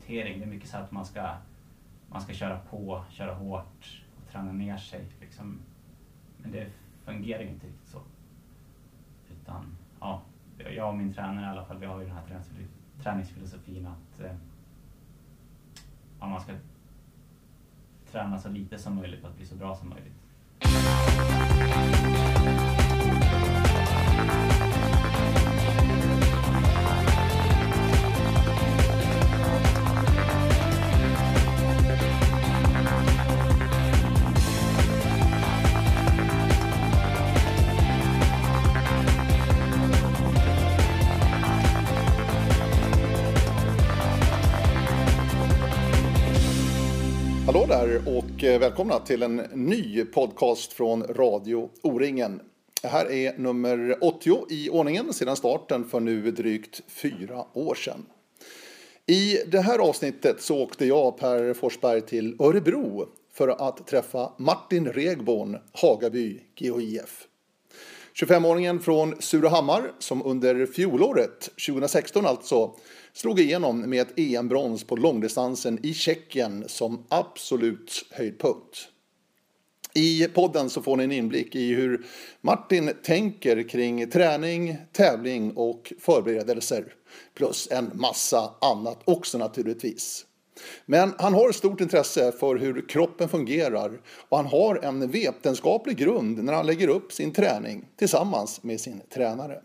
orientering, det är mycket så att man ska, man ska köra på, köra hårt och träna ner sig. Liksom. Men det fungerar ju inte riktigt så. Utan, ja, jag och min tränare i alla fall, vi har ju den här träningsfilosofin att eh, ja, man ska träna så lite som möjligt för att bli så bra som möjligt. Eh, välkomna till en ny podcast från Radio O-ringen. Det här är nummer 80 i ordningen sedan starten för nu drygt fyra år sedan. I det här avsnittet så åkte jag, Per Forsberg, till Örebro för att träffa Martin Regborn, Hagaby GHIF. 25-åringen från Surahammar som under fjolåret, 2016 alltså, slog igenom med ett EM-brons på långdistansen i Tjeckien som absolut höjdpunkt. I podden så får ni en inblick i hur Martin tänker kring träning, tävling och förberedelser. Plus en massa annat också naturligtvis. Men han har ett stort intresse för hur kroppen fungerar och han har en vetenskaplig grund när han lägger upp sin träning tillsammans med sin tränare.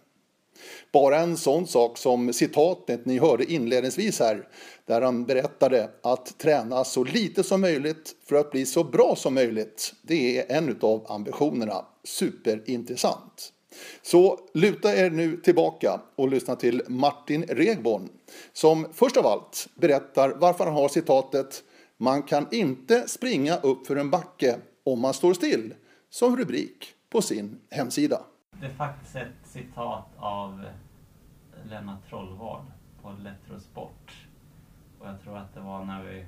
Bara en sån sak som citatet ni hörde inledningsvis här, där han berättade att träna så lite som möjligt för att bli så bra som möjligt. Det är en av ambitionerna. Superintressant. Så luta er nu tillbaka och lyssna till Martin Regborn som först av allt berättar varför han har citatet “Man kan inte springa upp för en backe om man står still” som rubrik på sin hemsida. Det är faktiskt ett citat av Lennart Trollvard på Lettrosport. Och jag tror att det var när vi,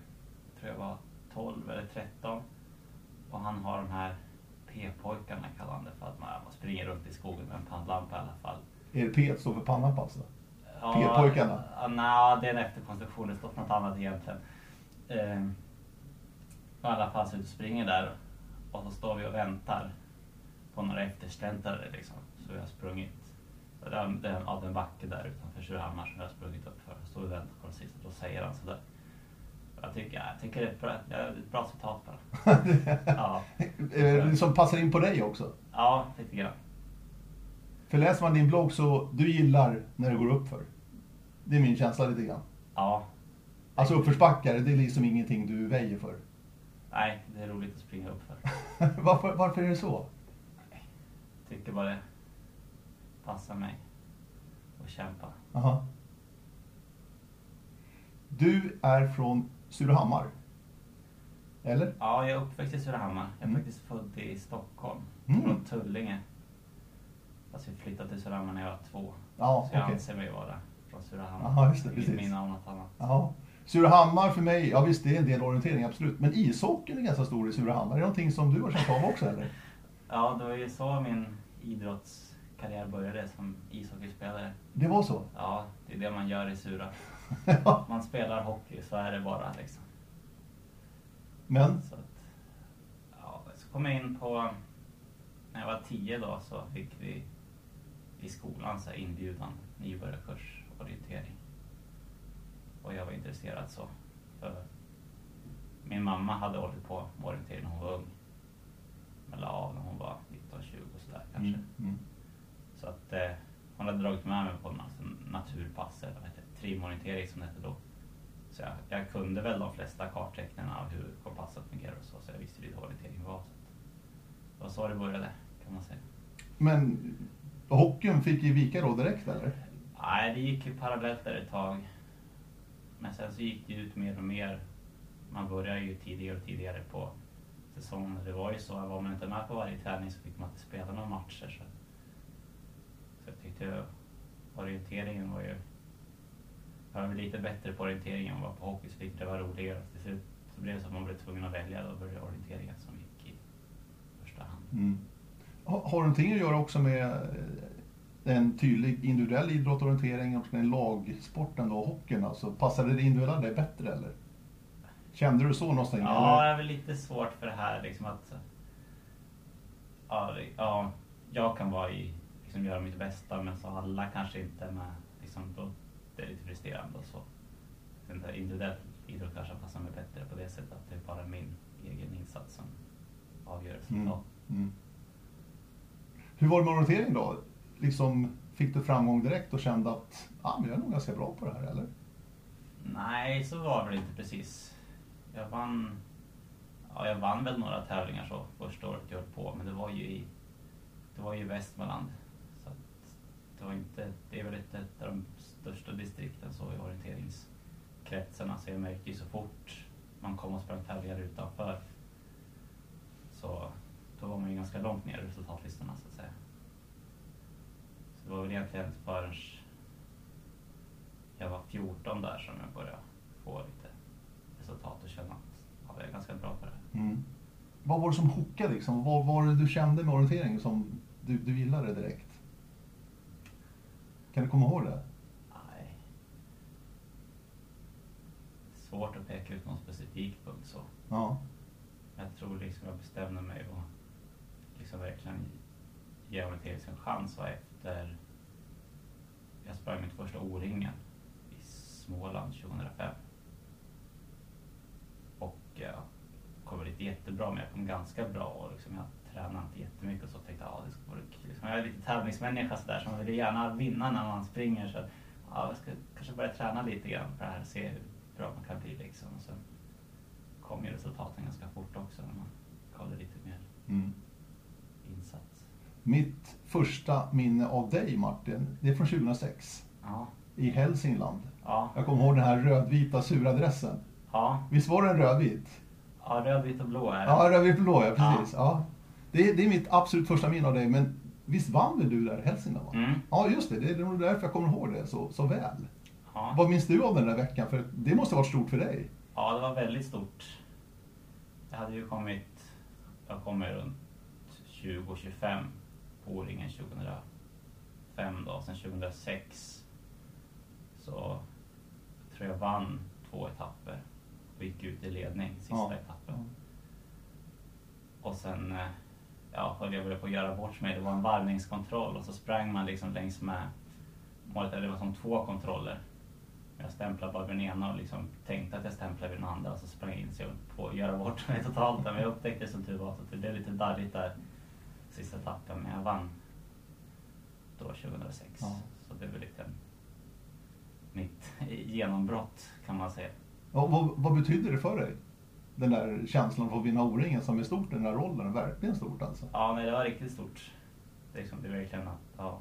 tror jag var 12 eller 13. Och han har de här P-pojkarna kallar han det för att man, springer runt i skogen med en pannlampa i alla fall. Är det P står för pannlampa alltså? Ja, P-pojkarna? Ja, nej, det är en efterkonstruktion. Det står för något annat egentligen. Eh, I alla fall så springer där och så står vi och väntar på några eftersläntrare liksom. Så vi har sprungit den, ja, den backe där utanför Surahammar som vi har sprungit upp för. Vi och väntar på den sista. Då säger han sådär. Jag tycker, jag tycker det är ett bra, ett bra citat bara. ja. Det som passar in på dig också? Ja, lite grann. För läser man din blogg så du gillar när det går upp för. Det är min känsla lite grann. Ja. Alltså uppförsbackar, det är liksom ingenting du väjer för? Nej, det är roligt att springa upp för. varför, varför är det så? Tycker bara det passar mig att kämpa. Aha. Du är från Surahammar? Eller? Ja, jag är uppväxt i Surahammar. Jag är mm. faktiskt född i Stockholm, mm. från Tullinge. Fast vi flyttade till Surahammar när jag var två. Ja, så jag okay. anser mig vara från Surahammar. Ja, just det, precis. Minne av något annat. Ja. Surahammar för mig, ja visst det är en del orientering absolut. Men ishockeyn är ganska stor i Surahammar. Är det någonting som du har känt av också eller? Ja, det var ju så min idrottskarriär började som ishockeyspelare. Det var så? Ja, det är det man gör i Sura. Man spelar hockey, så är det bara liksom. Men? Så, att, ja, så kom jag in på, när jag var tio då så fick vi i skolan så här inbjudan, nybörjarkurs, orientering. Och jag var intresserad så. För min mamma hade hållit på med orientering när hon var ung. La av när hon var 19-20 sådär kanske. Mm, mm. Så att eh, hon hade dragit med mig på en alltså, naturpass, eller vad heter det, trimorientering som det hette då. Så jag, jag, kunde väl de flesta karttecknen av hur kompassen fungerar och så, så jag visste lite orientering var. Så det var så det började, kan man säga. Men hockeyn fick ju vika då direkt eller? Nej, det gick ju parallellt där ett tag. Men sen så gick det ut mer och mer. Man började ju tidigare och tidigare på säsong. Det var ju så, var man inte med på varje träning så fick man inte spela några matcher. Så, så jag tyckte orienteringen var ju... Jag var lite bättre på orienteringen än vad på hockey så tyckte det var roligare. Till slut så blev det så att man blev tvungen att välja. Då började orienteringen som gick i första hand. Mm. Har, det någonting att göra också med eh, en tydlig individuell idrott, orientering och en lagsport ändå, hockeyn alltså. Passade det individuella dig bättre eller? Kände du så någonstans? Ja, eller? det är väl lite svårt för det här liksom att... Ja, ja jag kan vara i, liksom göra mitt bästa men så alla kanske inte är med. Liksom, då, det är lite frustrerande och så. Individuell idrott kanske passar mig bättre på det sättet att det är bara min egen insats som avgör Mm. resultat. Mm. Hur var det med orientering då? Liksom, fick du framgång direkt och kände att ah, men jag är nog ganska bra på det här, eller? Nej, så var det inte precis. Jag vann, ja, jag vann väl några tävlingar så första året jag höll på, men det var ju i, det var ju i Västmanland. Så att det, var inte, det är väl ett, ett av de största distrikten så i orienteringskretsarna, så alltså, jag märkte ju så fort man kom och sprang tävlingar utanför så då var man ju ganska långt ner i resultatlistorna så att säga. Så det var väl egentligen inte förrän jag var 14 där som jag började få lite resultat och känna att ja, jag är ganska bra på det. Mm. Vad var det som hookade liksom? Vad var det du kände med orientering som du, du gillade direkt? Kan du komma ihåg det? Nej. Svårt att peka ut någon specifik punkt så. Ja. Jag tror liksom jag bestämde mig och liksom verkligen ge orientering en chans var efter jag sprang mitt första O-ringen i Småland 2005. Och jag kom väl inte jättebra men jag kom ganska bra och liksom jag tränade inte jättemycket och så tänkte jag, ja, det ska vara kul. Liksom, jag är lite tävlingsmänniska sådär så man vill gärna vinna när man springer så ja, jag ska kanske börja träna lite grann på det här och se hur bra man kan bli liksom. Och sen kom ju resultaten ganska fort också när man det lite mer Mm. insats. Mitt första minne av dig Martin, det är från 2006 Ja, i Hälsingland. ja, Jag kommer ihåg den här rödvita sura dressen. Ja, Visst var den rödvit? ja röd, vit och blå är det. Ja, rödvit blå, ja precis. Ja. Det, är, det är mitt absolut första minne av dig, men visst vann väl du där i Hälsingland? Mm, Ja, just det. Det är nog därför jag kommer ihåg det så, så väl. ja. Vad minns du av den där veckan? För det måste ha varit stort för dig. ja, det var väldigt stort. Jag hade ju kommit, jag kom runt 20-25 på O-ringen 2005 då. Sen 2006 så tror jag vann två etapper och gick ut i ledning sista Ja. etappen. Och sen eh, ja, höll jag väl på att göra bort mig. Det var en varvningskontroll och så sprang man liksom längs med målet. Det var som två kontroller. Jag stämplade bara vid den ena och liksom tänkte att jag stämplade vid den andra och så sprang jag in så jag på att göra bort mig totalt. Men jag upptäckte som tur var att det blev lite darrigt där sista etappen. Men jag vann då 2006. Ja. Så det var lite mitt genombrott kan man säga. Och vad, vad betyder det för dig? Den där känslan av att vinna O-ringen som är stort, den där rollen, verkligen stort alltså. Ja, nej, det var riktigt stort. Det är, liksom, det är verkligen att, ja,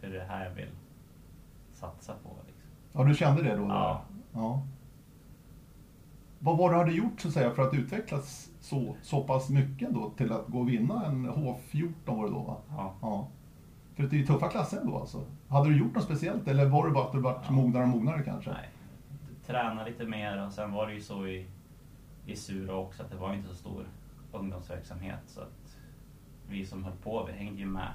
det är det här jag vill satsa på. Liksom. Ja, du kände det då? Ja. ja. Vad var det du hade gjort så att säga för att utvecklas så, så pass mycket då till att gå och vinna en H14 var det då va? Ja. Ja. För det är ju tuffa klasser ändå alltså. Hade du gjort något speciellt eller var det bara att du vart Ja. mognare och mognare kanske? Nej, träna lite mer och sen var det ju så i, i Sura också att det var inte så stor ungdomsverksamhet så att vi som höll på, vi hängde ju med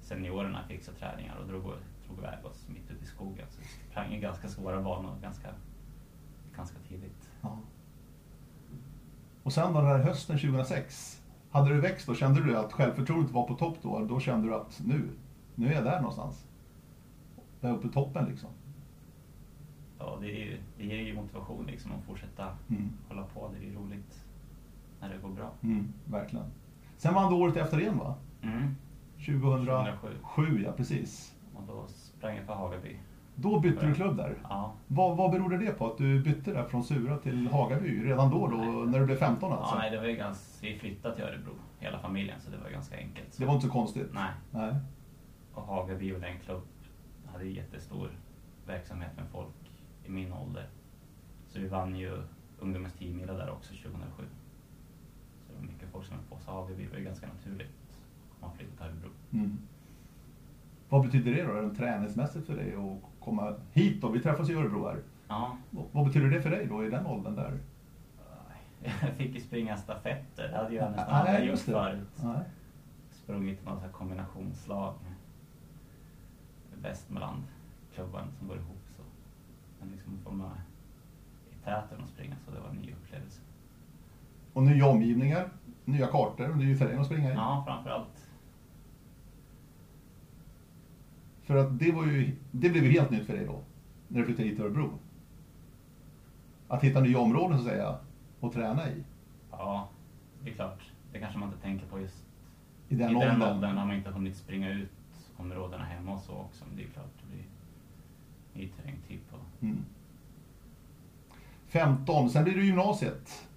seniorerna fick träningar och drog, drog iväg oss mitt ute i skogen. Så vi sprang ju ganska svåra banor ganska, ganska tidigt. Ja. Och sen då den här hösten 2006, hade du växt då? Kände du att självförtroendet var på topp då? Då kände du att nu, nu är jag där någonstans? Där uppe i toppen liksom? Ja, det, är det ger ju motivation liksom att fortsätta Mm. hålla på. Det är roligt när det går bra. Mm, verkligen. Sen vann du året efter igen va? Mm. 2007. 2007. ja precis. Och då sprang jag för Hagaby. Då bytte du klubb där. Ja. Vad, vad berodde det på att du bytte där från Sura till Hagaby redan då, då Nej. när du blev 15 alltså? Ja, nej, det var ju ganska, vi flyttade till Örebro, hela familjen, så det var ganska enkelt. Det var inte så konstigt? Nej, Nej. och Hagaby och den klubb hade jättestor verksamhet med folk i min ålder. Så vi vann ju ungdomens 10 där också 2007. Så det var mycket folk som höll på, så Hagaby var ju ganska naturligt om man flyttade till Örebro. Mm. Vad betyder det då, rent träningsmässigt för dig att komma hit då? Vi träffas i Örebro här. Ja, Vad- betyder det för dig då i den åldern där? jag fick ju springa stafetter, det hade jag nästan aldrig gjort just det. förut. Nej. Sprungit några så här kombinationslag. Västmanlandklubban som går ihop. Men liksom få vara med i täten och springa, så det var en ny upplevelse. Och nya omgivningar, nya kartor och ny terräng att springa i. Ja, framförallt. För att det var ju, det blev ju helt nytt för dig då, när du flyttade hit till Örebro. Att hitta nya områden så att säga, och träna i. Ja, det är klart. Det kanske man inte tänker på just I den I den åldern. åldern har man inte hunnit springa ut områdena hemma och så också. Men det är klart, det blir ny terräng typ. Och, Mm. 15, sen blev du gymnasiet.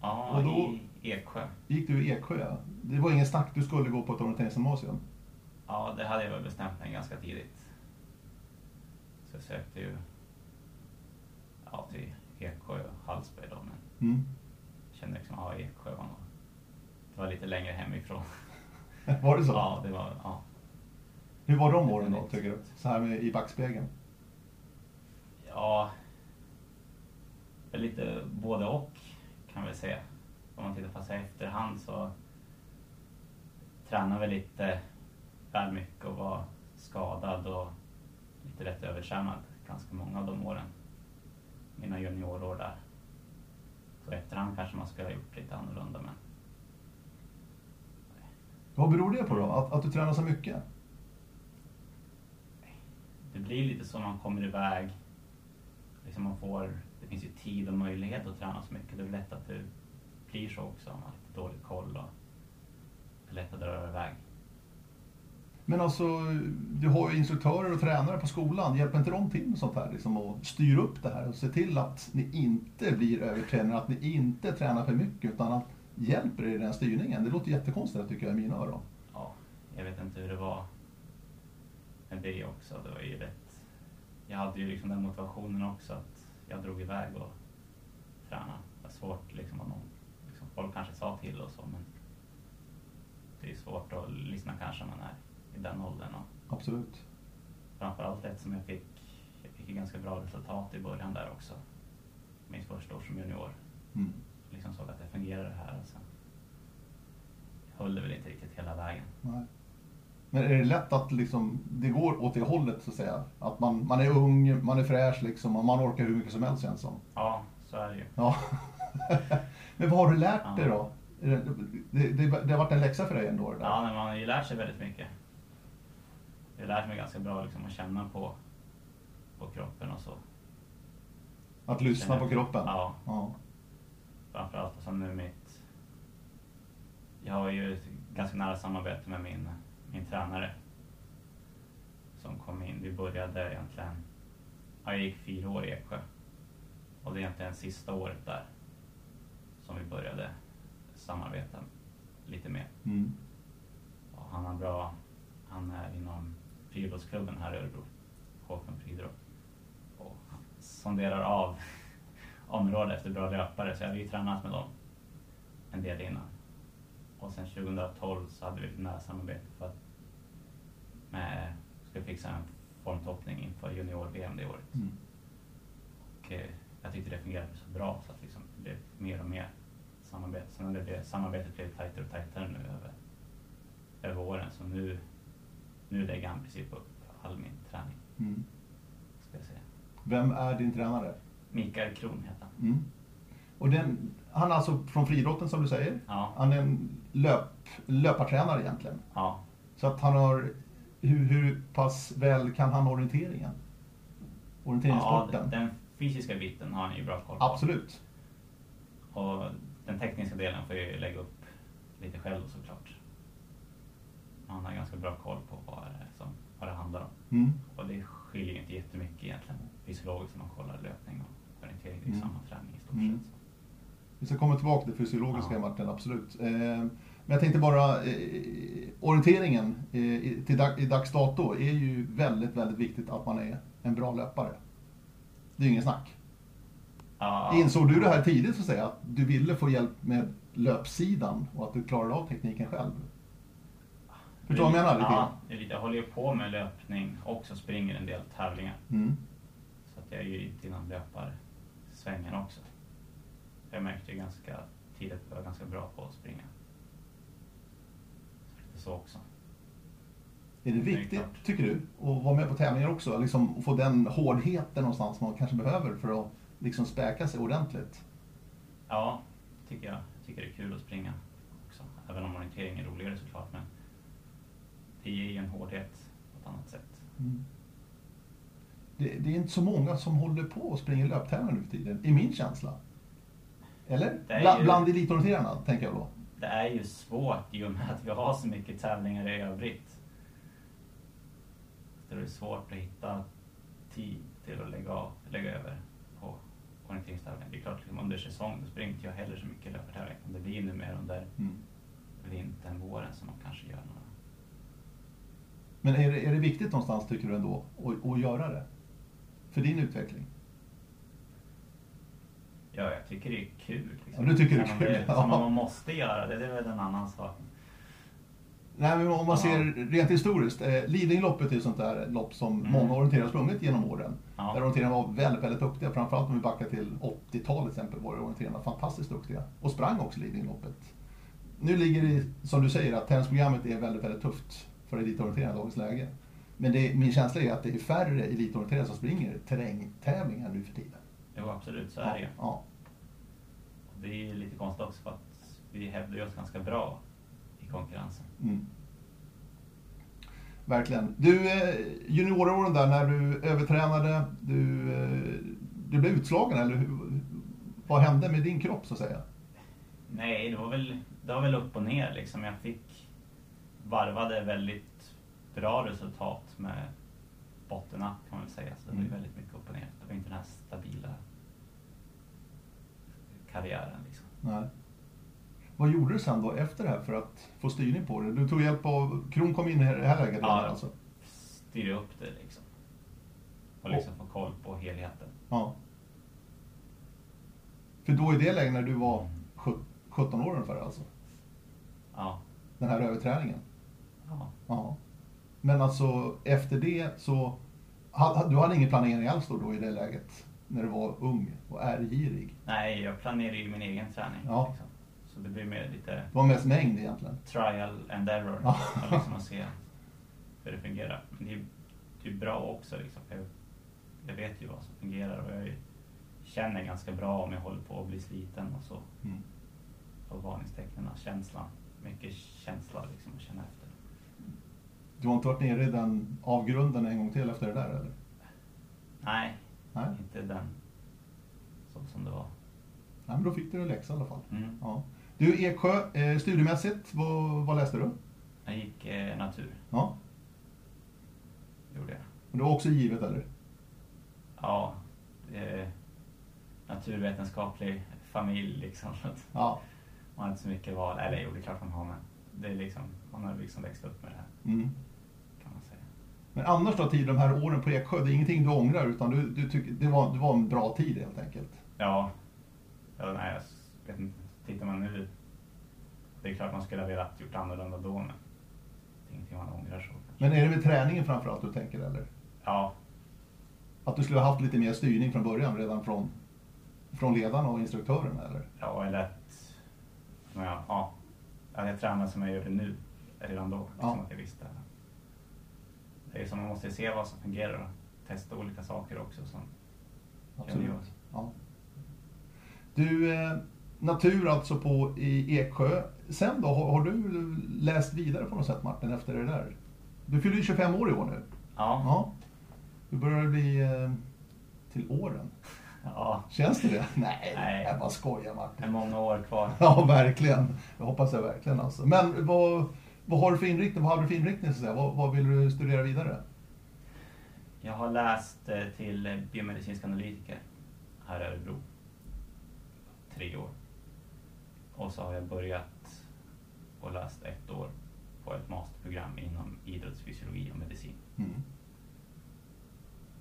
ja, Och då- i Eksjö. gick du i Eksjö. ja. Det var ingen snack, du skulle gå på ett orienteringsgymnasium. Ja, det hade jag väl bestämt mig ganska tidigt. Så jag sökte ju ja, till Eksjö och Hallsberg då, men Mm. kände liksom, ja, Eksjö var nog... Det var lite längre hemifrån. Var det så? Ja, det var, ja. Hur var de åren då, tycker du? Så här med, i backspegeln. Ja, lite både och kan väl säga. Om man tittar på sig efterhand så tränade väl lite väl mycket och var skadad och lite lätt övertränad ganska många av de åren. Mina juniorår där. Så efterhand kanske man skulle ha gjort lite annorlunda men Vad beror det på då? Att, att du tränar så mycket? det blir lite så man kommer iväg. Liksom man får, det finns ju tid och möjlighet att träna så mycket. Det är lätt att det blir så också om man har lite dålig koll och det är lätt att dra iväg. Men alltså, du har ju instruktörer och tränare på skolan. Hjälper inte de till med sånt här? Liksom, och styr upp det här och se till att ni inte blir övertränade, att ni inte tränar för mycket utan att hjälper er i den styrningen. Det låter jättekonstigt tycker jag i mina öron. Ja, jag vet inte hur det var med det också. Det var ju rätt... Jag hade ju liksom den motivationen också att jag drog iväg och tränade. Det var svårt liksom om någon, liksom, folk kanske sa till och så men det är svårt att lyssna kanske när man är i den åldern. Och Absolut. framförallt eftersom jag fick, jag fick ganska bra resultat i början där också. Mitt första år som junior. Mm. Liksom såg att det fungerade här och sen höll det väl inte riktigt hela vägen. Nej. Men är det lätt att liksom, det går åt det hållet så att säga? Att man, man är ung, man är fräsch liksom och man orkar hur mycket som helst känns som. Ja, så är det ju. Ja. Men vad har du lärt dig Ja. då? Är Det, det, det, det har varit en läxa för dig ändå det där? Ja, men man har ju lärt sig väldigt mycket. Jag har lärt mig ganska bra liksom, att känna på, på kroppen och så. Att lyssna på kroppen? Ja, ja. framförallt som nu mitt... Jag har ju ett ganska nära samarbete med min, min tränare. Som kom in. Vi började egentligen... Ja, jag gick fyra år i Eksjö. Och det är egentligen sista året där som vi började samarbeta lite mer. Mm. Han har bra, han är inom friidrottsklubben här i Örebro, Håkan Friidrott. Och han sonderar av området efter bra löpare, så jag hade ju tränat med dem en del innan. Och sen 2012 så hade vi ett nära samarbete för att med, skulle fixa en formtoppning inför junior-VM det året. Mm. Och eh, jag tyckte det fungerade så bra så att liksom det blev mer och mer samarbete. Sen det blev, samarbetet blev tajtare och tajtare nu över, över åren. Så nu, nu lägger han i princip upp all min träning. Mm. Ska jag säga. Vem är din tränare? Mikael Kron heter han. Mm. Och den, han är alltså från friidrotten som du säger. Ja, Han är en löp, löpartränare egentligen. ja, Så att han har, hur, hur pass väl kan han orienteringen? ja Orienteringssporten? den fysiska biten har han ju bra koll på. Absolut. Och den tekniska delen får jag ju lägga upp lite själv såklart. Han har ganska bra koll på vad det, som, vad det handlar om. Mm. Och det skiljer ju inte jättemycket egentligen fysiologiskt när man kollar löpning och orientering. Det är ju Mm. samma träning i stort Mm. sett. Vi ska komma tillbaka till det fysiologiska Ja. Martin, absolut. Eh, men jag tänkte bara, eh, orienteringen eh, till dag, i dags dato är ju väldigt, väldigt viktigt att man är en bra löpare. Det är ju ingen snack. Ja, Insåg du det här tidigt så att säga, att du ville få hjälp med löpsidan och att du klarade av tekniken själv? Förstår du vad jag menar? Lite Ja, grann? det är lite, jag håller ju på med löpning och så springer en del tävlingar. Mm. Så Så att jag är ju lite inom löparsvängen också. Jag märkte ju ganska tidigt att jag var ganska bra på att springa. Så också. Är det Det viktigt, klart. tycker du, att vara med på tävlingar också? Liksom få den hårdheten någonstans man kanske behöver för att liksom späka sig ordentligt? Ja, tycker jag. tycker det är kul att springa också. Även om orientering är roligare såklart. Men det ger ju en hårdhet på ett annat sätt. Mm. Det, det är inte så många som håller på och springer löptävlingar nu för tiden, i min känsla. Eller? Det Bla, ju- Bland elitorienterarna, tänker jag då. Det är ju svårt i och med att vi har så mycket tävlingar i övrigt. Så det är svårt att hitta tid till att lägga, av, lägga över på orienteringstävlingar. Det är klart, liksom under säsong då springer inte jag heller så mycket löpartävlingar. Det blir nu mer under Mm. vintern, våren som man kanske gör några. Men är det, är det viktigt någonstans, tycker du ändå, att, att göra det? För din utveckling? Ja, jag tycker det är kul. Liksom. Ja, du tycker det är kul. Som om man måste göra det, det är väl en annan sak. Nej, men om man ser rent historiskt, eh, Lidingöloppet är ett sånt där lopp som Mm. många orienterare har sprungit genom åren. Ja. Där orienterarna var väldigt, väldigt duktiga. Framförallt om vi backar till 80-talet till exempel var orienterarna fantastiskt duktiga. Och sprang också Lidingöloppet. Nu ligger det, som du säger, att tennisprogrammet är väldigt, väldigt tufft för elitorienterarna i dagens läge. Men det, min känsla är att det är färre elitorienterare som springer terrängtävlingar nu för tiden. Jo, absolut, så är det. Ja. Och Det är ju lite konstigt också för att vi hävdar oss ganska bra i konkurrensen. Mm. Verkligen. Du, eh, junioråren där när du övertränade, du, eh, du blev utslagen eller hur, vad hände med din kropp så att säga? Nej, det var väl, det var väl upp och ner liksom. Jag fick varvade väldigt bra resultat med bottennapp kan man väl säga. Så det var ju Mm. väldigt mycket upp och ner. Det var inte den här stabila karriären liksom. Nej. Vad gjorde du sen då efter det här för att få styrning på det? Du tog hjälp av, Kron kom in i det här läget Ja. redan alltså? Styra upp det liksom. Och liksom få koll på helheten. Ja. För då i det läget när du var sjut- 17 år ungefär alltså? Ja. Den här överträningen? ja. Ja. Men alltså efter det så, du hade ingen planering alls då, då i det läget? När du var ung och ärgirig? Nej, jag planerar ju min egen träning. Ja. Liksom. Så det blir mer lite Det var mest mängd egentligen? trial and error. Ja. Liksom att se hur det fungerar. Men det är, det är bra också. Liksom, jag, jag vet ju vad som fungerar och jag känner ganska bra om jag håller på att bli sliten och så. Mm. Och varningstecknen, känslan. Mycket känsla liksom att känna efter. Du har inte varit nere i den avgrunden en gång till efter det där eller? Nej, Nej, inte den så som det var. Nej men då fick du en läxa i alla fall. Mm. Ja. Du Eksjö, eh, studiemässigt, vad, vad läste du? Jag gick eh, natur, Ja, gjorde jag. och det var också givet eller? Ja, eh, naturvetenskaplig familj liksom. Ja. Man har inte så mycket val. Eller jo, det är klart man har men det är liksom, man har liksom växt upp med det här Mm. kan man säga. Men annars då, tid, de här åren på Eksjö, det är ingenting du ångrar utan du, du tycker det var, det var en bra tid helt enkelt? Ja, ja nej, jag vet inte. Tittar man nu, det är klart man skulle ha velat gjort annorlunda då men det är ingenting man ångrar så. Men är det med träningen framförallt du tänker eller? Ja, Att du skulle ha haft lite mer styrning från början redan från, från ledarna och instruktörerna eller? ja eller att, ja, ja, att jag tränar som jag gör det nu redan då. Liksom Ja. att jag visste. Det är som man måste se vad som fungerar och testa olika saker också. Som Absolut. Ja. Du, eh, natur alltså på i Eksjö. Sen då, har, har du läst vidare på något sätt Martin efter det där? Du fyller ju 25 år i år nu. Ja, Ja. Du börjar bli eh, till åren. ja, Känns det det? Nej, Nej. jag bara skojar Martin. det är många år kvar. Ja, verkligen. Det hoppas jag verkligen alltså. Men vad, vad har du för inriktning? Vad har du för inriktning så? Vad, vad vill du studera vidare? Jag har läst eh, till biomedicinsk analytiker här i Örebro. Tre år. Och så har jag börjat och läst ett år på ett masterprogram inom idrottsfysiologi och medicin. Mm.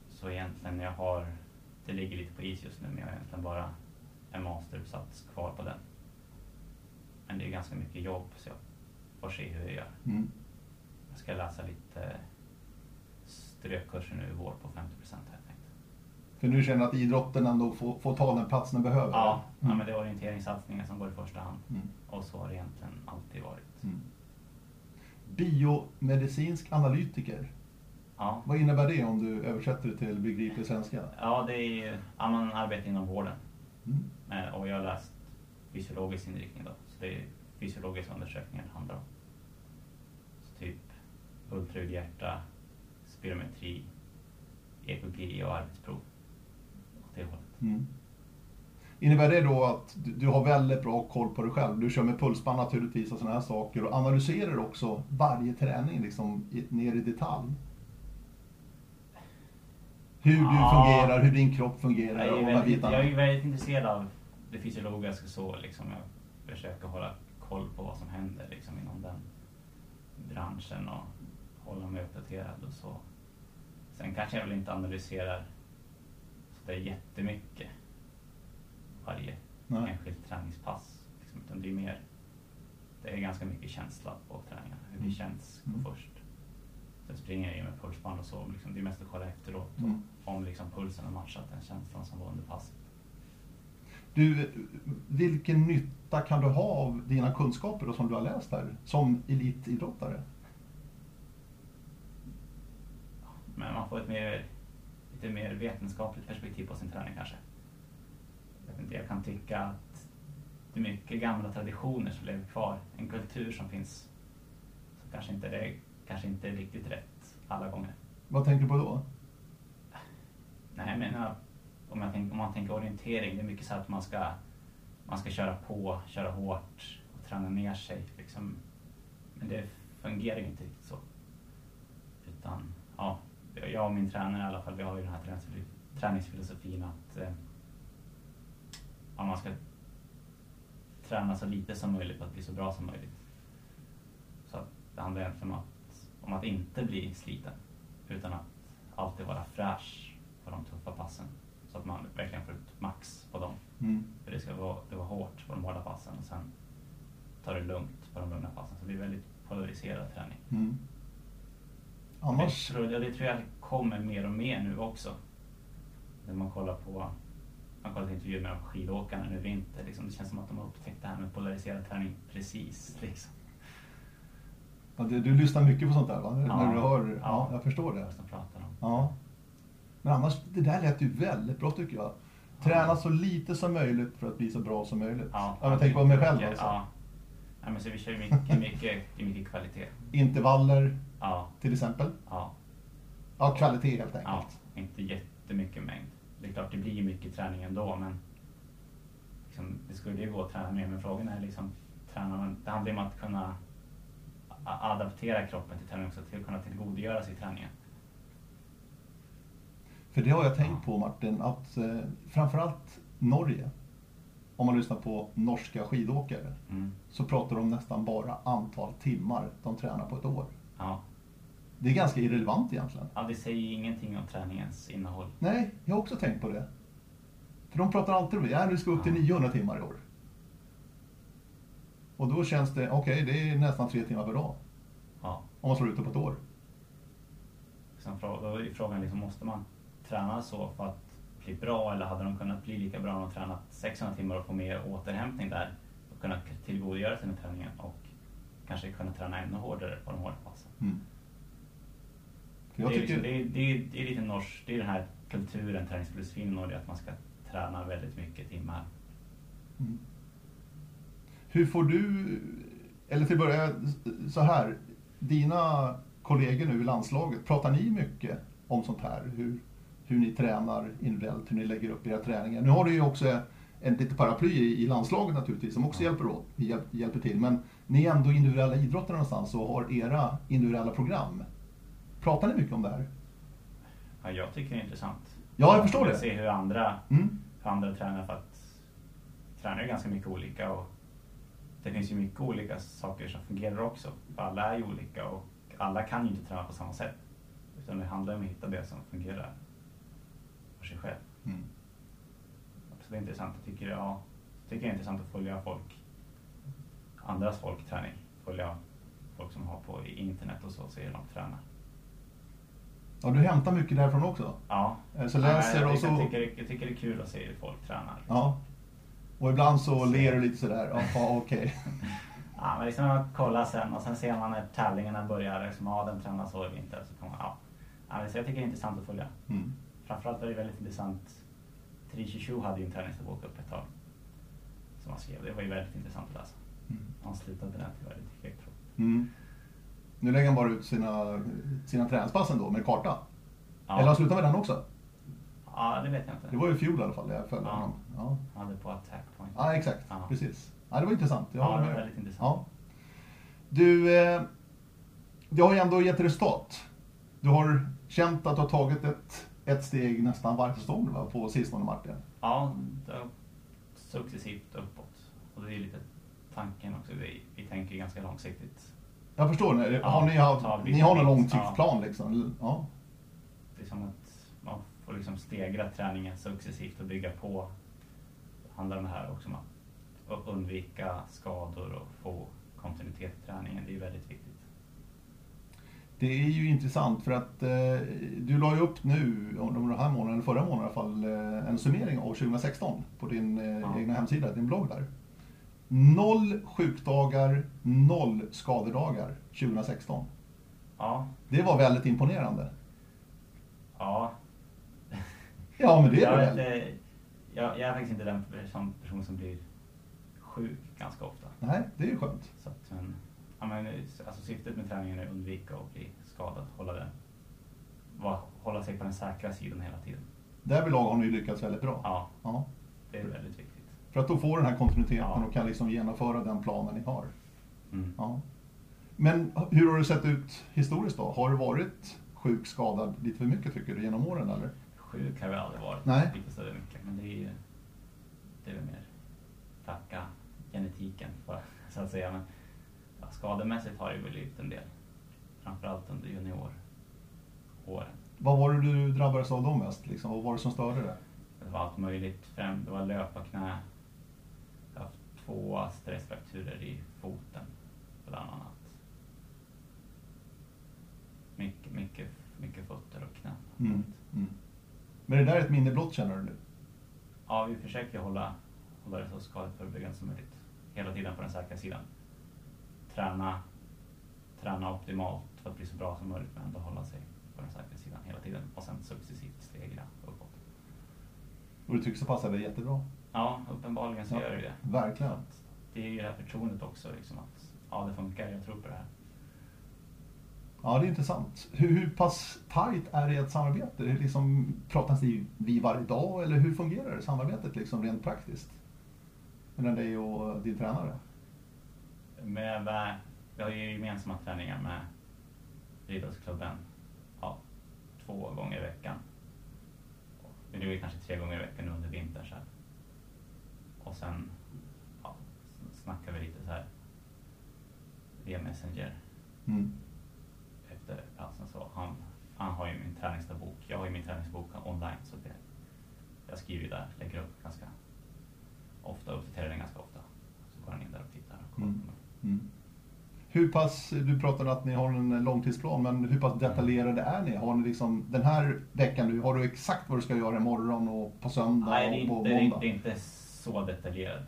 Så egentligen jag har, det ligger lite på is just nu, men jag har egentligen bara en masteruppsats kvar på den. Men det är ganska mycket jobb så jag får se hur jag gör. Mm. Jag ska läsa lite strökurser nu i vår på 50 procent jag tänkt. För nu känner att idrotten ändå får, får ta den plats den behöver? Ja, ja, Mm. men det är orienteringssatsningar som går i första hand. Mm. Och så har det egentligen alltid varit. Mm. Biomedicinsk analytiker. Ja, Vad innebär det om du översätter det till begriplig svenska? ja det är ja, man arbetar inom vården. Mm. Eh, Och jag har läst fysiologisk inriktning då. Så det är fysiologiska undersökningar det handlar om. Så typ ultraljud, hjärta, spirometri, EKG och arbetsprov. Åt det hållet. Mm. Innebär det då att du, har väldigt bra koll på dig själv? Du kör med pulsband naturligtvis och sådana här saker och analyserar också varje träning liksom ner i detalj? Hur du Ja. fungerar, hur din kropp fungerar Jag och de här bitarna? jag är väldigt intresserad av det fysiologiska så liksom. Jag försöker hålla koll på vad som händer liksom inom den branschen och hålla mig uppdaterad och så. Sen kanske jag väl inte analyserar så det är jättemycket varje Nej. enskilt träningspass. Liksom, utan det är mer, det är ganska mycket känsla på träningarna, hur det Mm. känns Mm. först. Sen springer jag ju med pulsband och så, liksom, det är mest att kolla efteråt Mm. om liksom pulsen har matchat den känslan som var under passet. Du, vilken nytta kan du ha av dina kunskaper då, som du har läst här som elitidrottare? Men man får ett mer, lite mer vetenskapligt perspektiv på sin träning kanske. Jag, vet inte, jag kan tycka att det är mycket gamla traditioner som lever kvar. En kultur som finns som kanske inte är, kanske inte är riktigt rätt alla gånger. Vad tänker du på då? Nej, jag menar, om, jag tänker, om man tänker orientering, det är mycket så att man ska, man ska köra på, köra hårt och träna ner sig. Liksom. Men det fungerar ju inte riktigt så. Utan, jag och min tränare i alla fall, vi har ju den här träningsfil- träningsfilosofin att eh, ja, man ska träna så lite som möjligt för att bli så bra som möjligt. Så att det handlar egentligen om att, om att inte bli sliten, utan att alltid vara fräsch på de tuffa passen. Så att man verkligen får ut max på dem. Mm. För det ska vara, det var hårt på de hårda passen och sen ta det lugnt på de lugna passen. Så det blir väldigt polariserad träning. Mm. Annars? Det, tror, jag- det tror jag kommer mer och mer nu också. När man kollar på man kollar intervjuer med skidåkarna nu i vinter. Liksom, det känns som att de har upptäckt det här med polariserad träning precis. Liksom. Ja, du, du lyssnar mycket på sånt där va? Ja. när du hör, ja. Ja. jag förstår det. De pratar om. Ja. Men annars, det där lät ju väldigt bra tycker jag. Träna så lite som möjligt för att bli så bra som möjligt. Ja, jag tänker på mig själv mycket, alltså. Ja. Ja, men så vi kör mycket, mycket, mycket kvalitet. Intervaller Ja, till exempel. ja. Ja, kvalitet helt Ja, enkelt. inte jättemycket mängd. Det är klart det blir mycket träning ändå men liksom, det skulle ju gå att träna mer men frågan är liksom, tränar man, det handlar ju om att kunna adaptera kroppen till träningen också, till att kunna tillgodogöra sig träningen. För det har jag tänkt på Martin, att eh, framförallt Norge, om man lyssnar på norska skidåkare, Mm. så pratar de nästan bara antal timmar de tränar på ett år. Ja. Det är ganska irrelevant egentligen. ja, det säger ju ingenting om träningens innehåll. Nej, jag har också tänkt på det. För de pratar alltid om det, ja, nu ska vi upp till Ja. 900 timmar i år. Och då känns det, okej, det är nästan tre timmar per dag. Ja. Om man slår ut det på ett år. Sen då är frågan liksom, måste man träna så för att bli bra eller hade de kunnat bli lika bra om de tränat 600 timmar och få mer återhämtning där och kunna k- tillgodogöra sig den träningen och kanske kunna träna ännu hårdare på de hårda passen. Mm. Jag det, är tycker, liksom, det, är, det, är, det är lite norsk, det är den här kulturen, träningsfilosofin i Norge, att man ska träna väldigt mycket timmar. Mm. Hur får du, eller till att börja så här, dina kollegor nu i landslaget, pratar ni mycket om sånt här? Hur, hur ni tränar individuellt, hur ni lägger upp era träningar? Nu har du ju också en lite paraply i, i landslaget naturligtvis som också Ja. hjälper, åt, hjälp, hjälper till. Men ni är ändå individuella idrottare någonstans och har era individuella program. Pratar ni mycket om det här? Ja, jag tycker det är intressant. Ja, jag förstår det. se hur andra, Mm. hur andra tränar för att tränar är ganska mycket olika och det finns ju mycket olika saker som fungerar också. För alla är ju olika och alla kan ju inte träna på samma sätt. Utan det handlar om att hitta det som fungerar för sig själv. Mm. Så det är intressant. Jag tycker, ja, jag tycker det är intressant att följa folk, andras folkträning. Följa folk som har på internet och så, se hur de tränar. Ja, du hämtar mycket därifrån också? Ja, Eh, Så Ja, läser jag, och tycker, så... jag, tycker, jag tycker det är kul att se hur folk tränar. Ja. Och ibland så ler du lite sådär, ja, okej. Ja, men liksom att kolla sen och sen ser man när tävlingarna börjar, liksom, ja den tränas så eller inte. Så kan man, ja. Ja, så jag tycker det är intressant att följa. Mm. Framförallt var det väldigt intressant, Trishi hade ju en träningsdagbok upp ett tag. Som han skrev, det var ju väldigt intressant att läsa. Mm. Han slutade den tyvärr lite fegt. Mm. Nu lägger han bara ut sina, sina träningspass ändå med karta. Ja. Eller har han slutat med den också? ja, det vet jag inte. Det var ju i fjol i alla fall, jag följde Ja. honom. Ja. Han hade på attack point. ja, exakt. Ja. Precis. Ja, det var intressant. Jag Ja, det var väldigt intressant. Ja. Du, eh, det har ju ändå gett resultat. Du har känt att du har tagit ett, ett steg nästan varje säsong va, på sistone Martin. Ja, det har successivt uppåt. Och det är lite tanken också. Vi, vi tänker ganska långsiktigt. Jag förstår, ni, Ja, har ni, haft, ta ni har en bit. långtidsplan liksom? Ja. Det är som att man får liksom stegra träningen successivt och bygga på. Det handlar om det här också om att undvika skador och få kontinuitet i träningen. Det är väldigt viktigt. Det är ju intressant för att eh, du la ju upp nu, under den här månaden, eller förra månaden i alla fall, eh, en summering av 2016 på din eh, Ja. egna hemsida, din blogg där. Noll sjukdagar, noll skadedagar 2016. Ja, Det var väldigt imponerande. ja. Ja, men det är jag, det väl? jag, jag är faktiskt inte den person, person som blir sjuk ganska ofta. Nej, det är ju skönt. Så att, men, ja, men, alltså, syftet med träningen är att undvika att bli skadad. Hålla, det, var, hålla sig på den säkra sidan hela tiden. Därvidlag har ni lyckats väldigt bra. Ja, Ja. det är väldigt viktigt. För att då får den här kontinuiteten Ja. och kan liksom genomföra den planen ni har. Mm. Ja. Men hur har det sett ut historiskt då? Har du varit sjuk, skadad lite för mycket tycker du genom åren eller? Sjuk har jag aldrig varit. Nej. Lite större mycket. Men det är ju det är mer tacka genetiken för, så att säga. Men ja, skademässigt har det blivit en del. Framförallt under junioråren. Vad var det du drabbades av då mest? Liksom? Vad var det som störde det? Det var allt möjligt. Det var löparknä. Två stressfrakturer i foten, bland annat. Mycket, mycket, mycket fötter och knän. Mm. Mm. Men det där är ett minne blott känner du nu? Ja, vi försöker hålla, hålla det så skadeförebyggande som möjligt. Hela tiden på den säkra sidan. Träna, träna optimalt för att bli så bra som möjligt men ändå hålla sig på den säkra sidan hela tiden. Och sen successivt stegra uppåt. Och du tycker så passar det jättebra? Ja, uppenbarligen så Ja, gör det det. verkligen. Det är ju det här förtroendet också, liksom att ja, det funkar, jag tror på det här. Ja, det är intressant. Hur, hur pass tajt är det ett samarbete? Hur liksom, pratas ni vi varje dag eller hur fungerar det samarbetet liksom rent praktiskt? Mellan dig och din tränare? Med, vi har ju gemensamma träningar med idrottsklubben ja, två gånger i veckan. Det blir kanske tre gånger i veckan under vintern. Så här. Och sen ja, snackar vi lite så här via Messenger. Mm. Efter, ja, sen så, han, han har ju min träningsdagbok. Jag har ju min träningsbok online. Så det, jag skriver ju där, lägger upp ganska ofta, uppdaterar den ganska ofta. Så går han in där och tittar och Mm. Mm. Hur pass, du pratade att ni har en långtidsplan, men hur pass detaljerade är ni? Har ni liksom, den här veckan nu, har du exakt vad du ska göra imorgon och på söndag Nej, och på inte, måndag? det är inte så detaljerad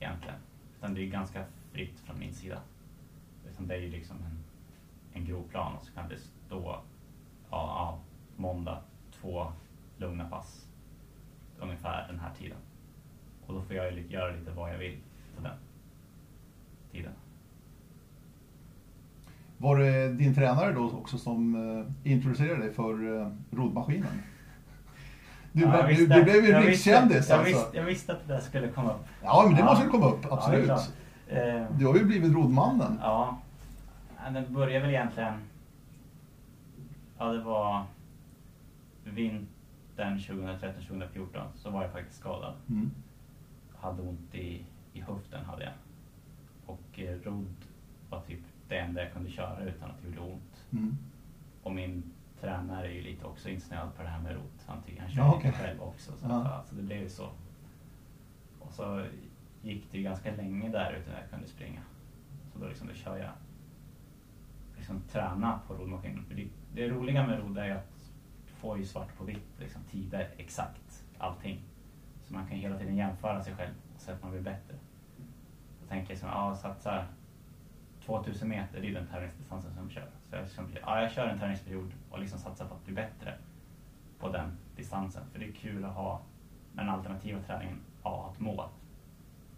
egentligen. Utan det är ganska fritt från min sida. Utan det är ju liksom en, en grov plan och så kan det stå ja, ja, måndag, två lugna pass. Ungefär den här tiden. Och då får jag ju göra lite vad jag vill på den tiden. Var det din tränare då också som eh, introducerade dig för eh, roddmaskinen? Du, Ja, jag du, du blev ju jag rikskändis jag, alltså. visste, jag visste att det där skulle komma upp. Ja, men det Ja. måste komma upp, Ja, det absolut. Eh, du har ju blivit roddmannen. Ja, Ja, den började väl egentligen... Ja, det var vintern 2013-2014 så var jag faktiskt skadad. Mm. Hade ont i, i höften hade jag. Och eh, rodd var typ det enda jag kunde köra utan att det gjorde ont. Mm. Och min tränare är ju lite också insnöad på det här med rodd. Han, tycker, han kör Ja, lite okej. själv också. Så, Ja. att, så det blev ju så. Och så gick det ju ganska länge där utan jag kunde springa. Så då, liksom, då kör jag liksom träna på roddmaskinen. Det, det roliga med rodd är ju att du får ju svart på vitt, liksom, tider exakt, allting. Så man kan hela tiden jämföra sig själv och se att man blir bättre. Då tänker jag så ja, satsa 2000 meter, det är den tävlingsdistansen som jag kör. Så jag, liksom, ja, jag kör en träningsperiod och liksom satsar på att bli bättre på den distansen. För det är kul att ha med den alternativa träningen, ja, ha ett mål.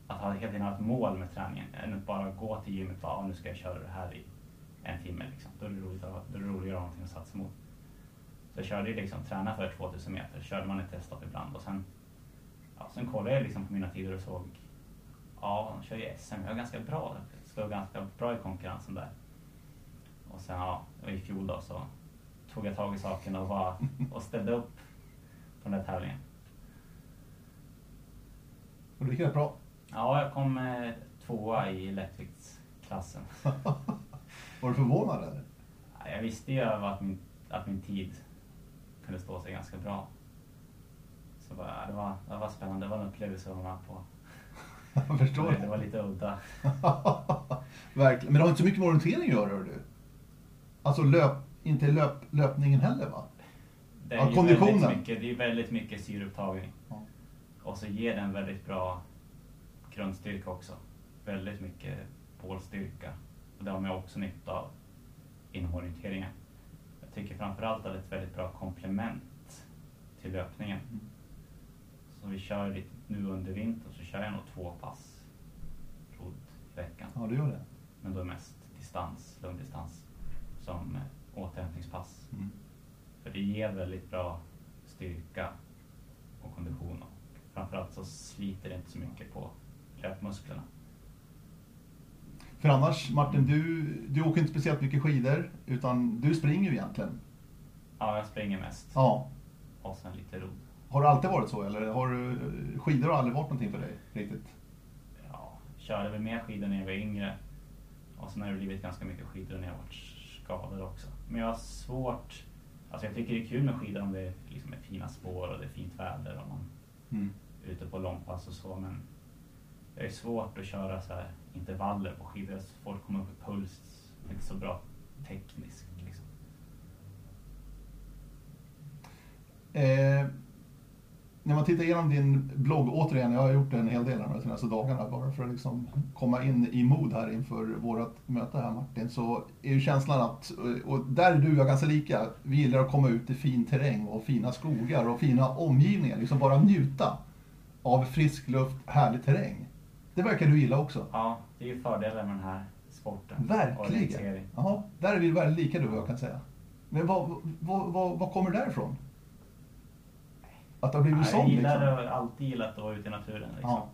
Att ha hela tiden ha ett mål med träningen, än att bara gå till gymmet och bara, nu ska jag köra det här i en timme. Liksom. Då är det roligt att, då är det roligare att ha någonting att satsa mot. Så jag körde ju liksom, träna för 2000 meter, körde man ett testlopp ibland och sen, ja, sen kollade jag liksom på mina tider och såg, ja, de kör ju SM, jag är ganska bra, står ganska bra i konkurrensen där. Och sen, ja, i fjol då så tog jag tag i saken och, var, och ställde upp på den där tävlingen. Och det gick rätt bra. Ja, jag kom eh, tvåa i lättviktsklassen. Var du förvånad eller? Ja, Jag visste ju att min, att min tid kunde stå sig ganska bra. Så bara, ja, det, var, det var spännande, det var en upplevelse att vara med på. Jag förstår Det, det det. var lite udda. Verkligen. Men det har inte så mycket med orientering att göra, hör du. Alltså löp, inte löp, löpningen heller va? Det Ja, är, konditionen. ju väldigt mycket, det är väldigt mycket syreupptagning. Ja. Och så ger den väldigt bra grundstyrka också. Väldigt mycket bålstyrka. Och det har man också nytta av inom orienteringen. Jag tycker framförallt att det är ett väldigt bra komplement till löpningen. Mm. Så vi kör lite, nu under vintern så kör jag nog två pass rodd i veckan. Ja, det gör det. Men då är mest distans, långdistans, som eh, återhämtningspass. Mm. För det ger väldigt bra styrka och kondition. Och framförallt så sliter det inte så mycket på löpmusklerna. För annars, Martin, du, du åker inte speciellt mycket skidor, utan du springer ju egentligen. Ja, jag springer mest. Ja. Och sen lite rodd. Har det alltid varit så, eller har du, skidor har aldrig varit någonting för dig riktigt? Ja, körde väl mer skidor när jag var yngre. Och sen har det blivit ganska mycket skidor när jag varit skadad också. Men jag har svårt... Alltså jag tycker det är kul med skidor om det liksom är fina spår och det är fint väder och man Mm. är ute på långpass och så. Men det är svårt att köra så här intervaller på skidor. Folk kommer upp i puls. Inte så bra tekniskt. Liksom. Eh, när man tittar igenom din blogg, återigen, jag har gjort en hel del de senaste dagarna bara för att liksom komma in i mod här inför vårt möte här Martin, så är ju känslan att, och där är du och jag ganska lika, vi gillar att komma ut i fin terräng och fina skogar och fina omgivningar, liksom bara njuta av frisk luft, härlig terräng. Det verkar du gilla också. Ja, det är ju fördelar med den här sporten. Verkligen. Jaha, där är vi väldigt lika du och jag kan säga. Men vad, vad, vad, vad kommer det därifrån? Att det har blivit Ja, sån jag gillar liksom? det, har alltid gillat att vara ute i naturen. Liksom. Ja.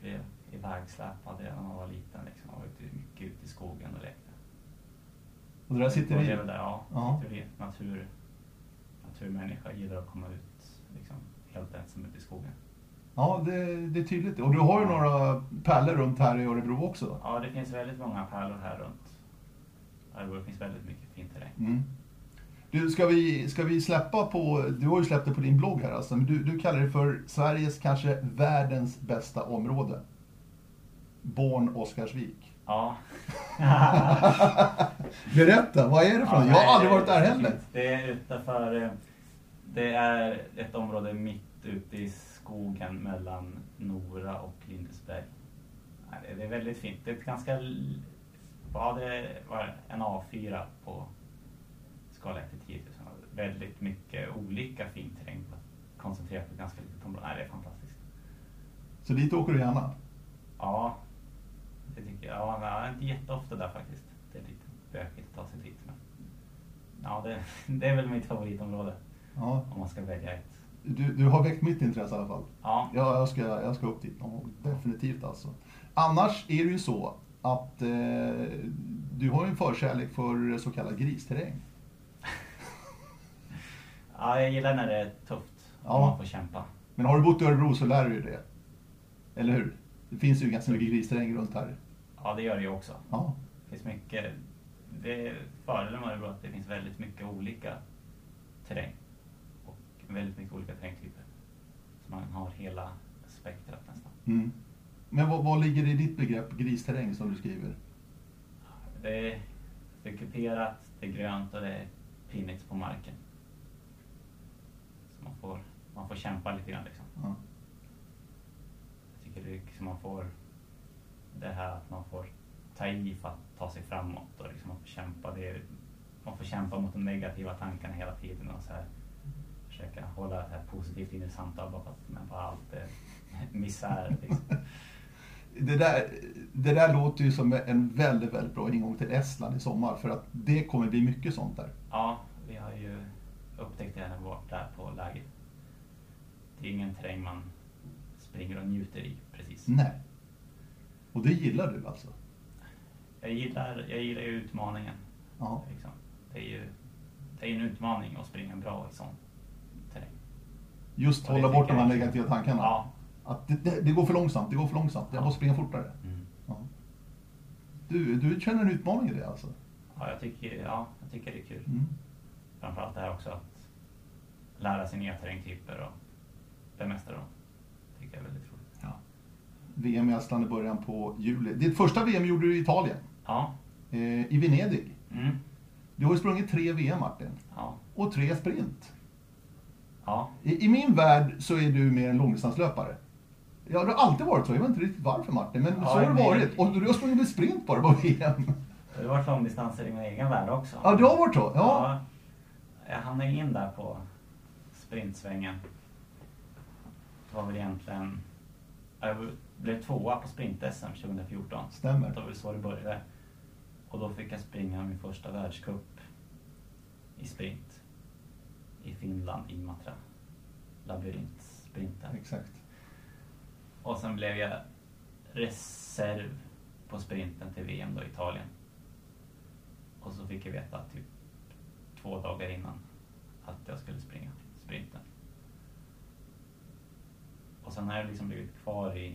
Blev ivägsläpad när man var liten. Liksom. Jag var ute, mycket ute i skogen och lekte. Och det där sitter Och i... det är väl där, ja. Ja. Sitter i natur, naturmänniska. Gillar att komma ut liksom, helt ensam ute i skogen. Ja, det, det är tydligt. Och du har ju några pärlor runt här i Örebro också. Ja, det finns väldigt många pärlor här runt. Örebro. Finns väldigt mycket fin terräng. Mm. Du, ska vi, ska vi släppa på, du har ju släppt det på din blogg här alltså, men du, du kallar det för Sveriges, kanske världens bästa område. Born Oscarsvik. Ja. Berätta, vad är det för Ja? Jag har aldrig varit där heller. Det är utanför... eh, Det är ett område mitt ute i skogen mellan Nora och Lindesberg. Det- är väldigt fint. Det är ett ganska... Ja, det var en A4 på skala 1 till 10 000. Väldigt mycket olika fin terräng koncentrerat på ganska litet område. Nej, det är fantastiskt. Så dit åker du gärna? Ja, det tycker jag. Ja, men inte jätteofta där faktiskt. Det är lite bökigt att ta sig dit. Men ja, det, det är väl mitt favoritområde Ja. om man ska välja ett. Du, du har väckt mitt intresse i alla fall. Ja, Ja, jag ska, jag ska upp dit någon gång. Definitivt alltså. Annars är det ju så att eh, du har ju en förkärlek för så kallad gristerräng. Ja, jag gillar när det är tufft och Ja. man får kämpa. Men har du bott i Örebro så lär du dig det. Eller hur? Det finns ju ganska mycket gristerräng runt här. Ja, det gör det ju också. Ja. Det finns mycket. Det är fördelen med Örebro att det finns väldigt mycket olika terräng och väldigt mycket olika terrängtyper. Så man har hela spektrat nästan. Mm. Men vad, vad ligger i ditt begrepp gristerräng som du skriver? Det är, det är kuperat, det är grönt och det är pinnigt på marken. Man får, man får kämpa lite grann liksom. Ja. Jag tycker det är liksom man får det här att man får ta i för att ta sig framåt och liksom att få kämpa. Det man får kämpa mot de negativa tankarna hela tiden och så här, försöka hålla det här positivt in i samtal bara för att man bara allt är misär. Liksom. Det där, det där låter ju som en väldigt, väldigt bra ingång till Estland i sommar för att det kommer bli mycket sånt där. Ja, upptäckt det när vi varit där på läger. Det är ingen terräng man springer och njuter i precis. Nej. Och det gillar du alltså? Jag gillar, jag gillar ju utmaningen. Ja. Liksom. Det är ju det är en utmaning att springa bra i sån terräng. Just Och hålla bort de här jag- negativa tankarna? Ja. Att det, det, det går för långsamt, det går för långsamt, jag Ja. måste springa fortare. Mm. Ja. Du, du känner en utmaning i det alltså? Ja, jag tycker, ja, jag tycker det är kul. Mm. Framförallt det här också att lära sig nya terrängtyper och bemästra dem. tycker jag är väldigt roligt. Ja. VM i Estland i början på juli. Ditt första VM gjorde du i Italien, Ja. eh, i Venedig. Mm. Du har ju sprungit tre VM Martin, Ja. och tre sprint. Ja. I, I min värld så är du mer en långdistanslöpare. Ja, det har alltid varit så. Jag vet inte riktigt varför Martin, men Ja, så har det varit. Och du har sprungit sprint bara på VM. Det har varit långdistanser i min egen värld också. Ja, det har varit så? Ja. Ja, jag hamnade in där på sprintsvängen. Det var väl egentligen... Jag blev tvåa på sprint-SM 2014. Stämmer. Det var väl så det började. Och då fick jag springa min första världscup i sprint. I Finland, Imatra. Labyrintsprinten. Exakt. Och sen blev jag reserv på sprinten till VM då i Italien. Och så fick jag veta typ två dagar innan att jag skulle springa sprinten. Och sen har jag liksom blivit kvar i,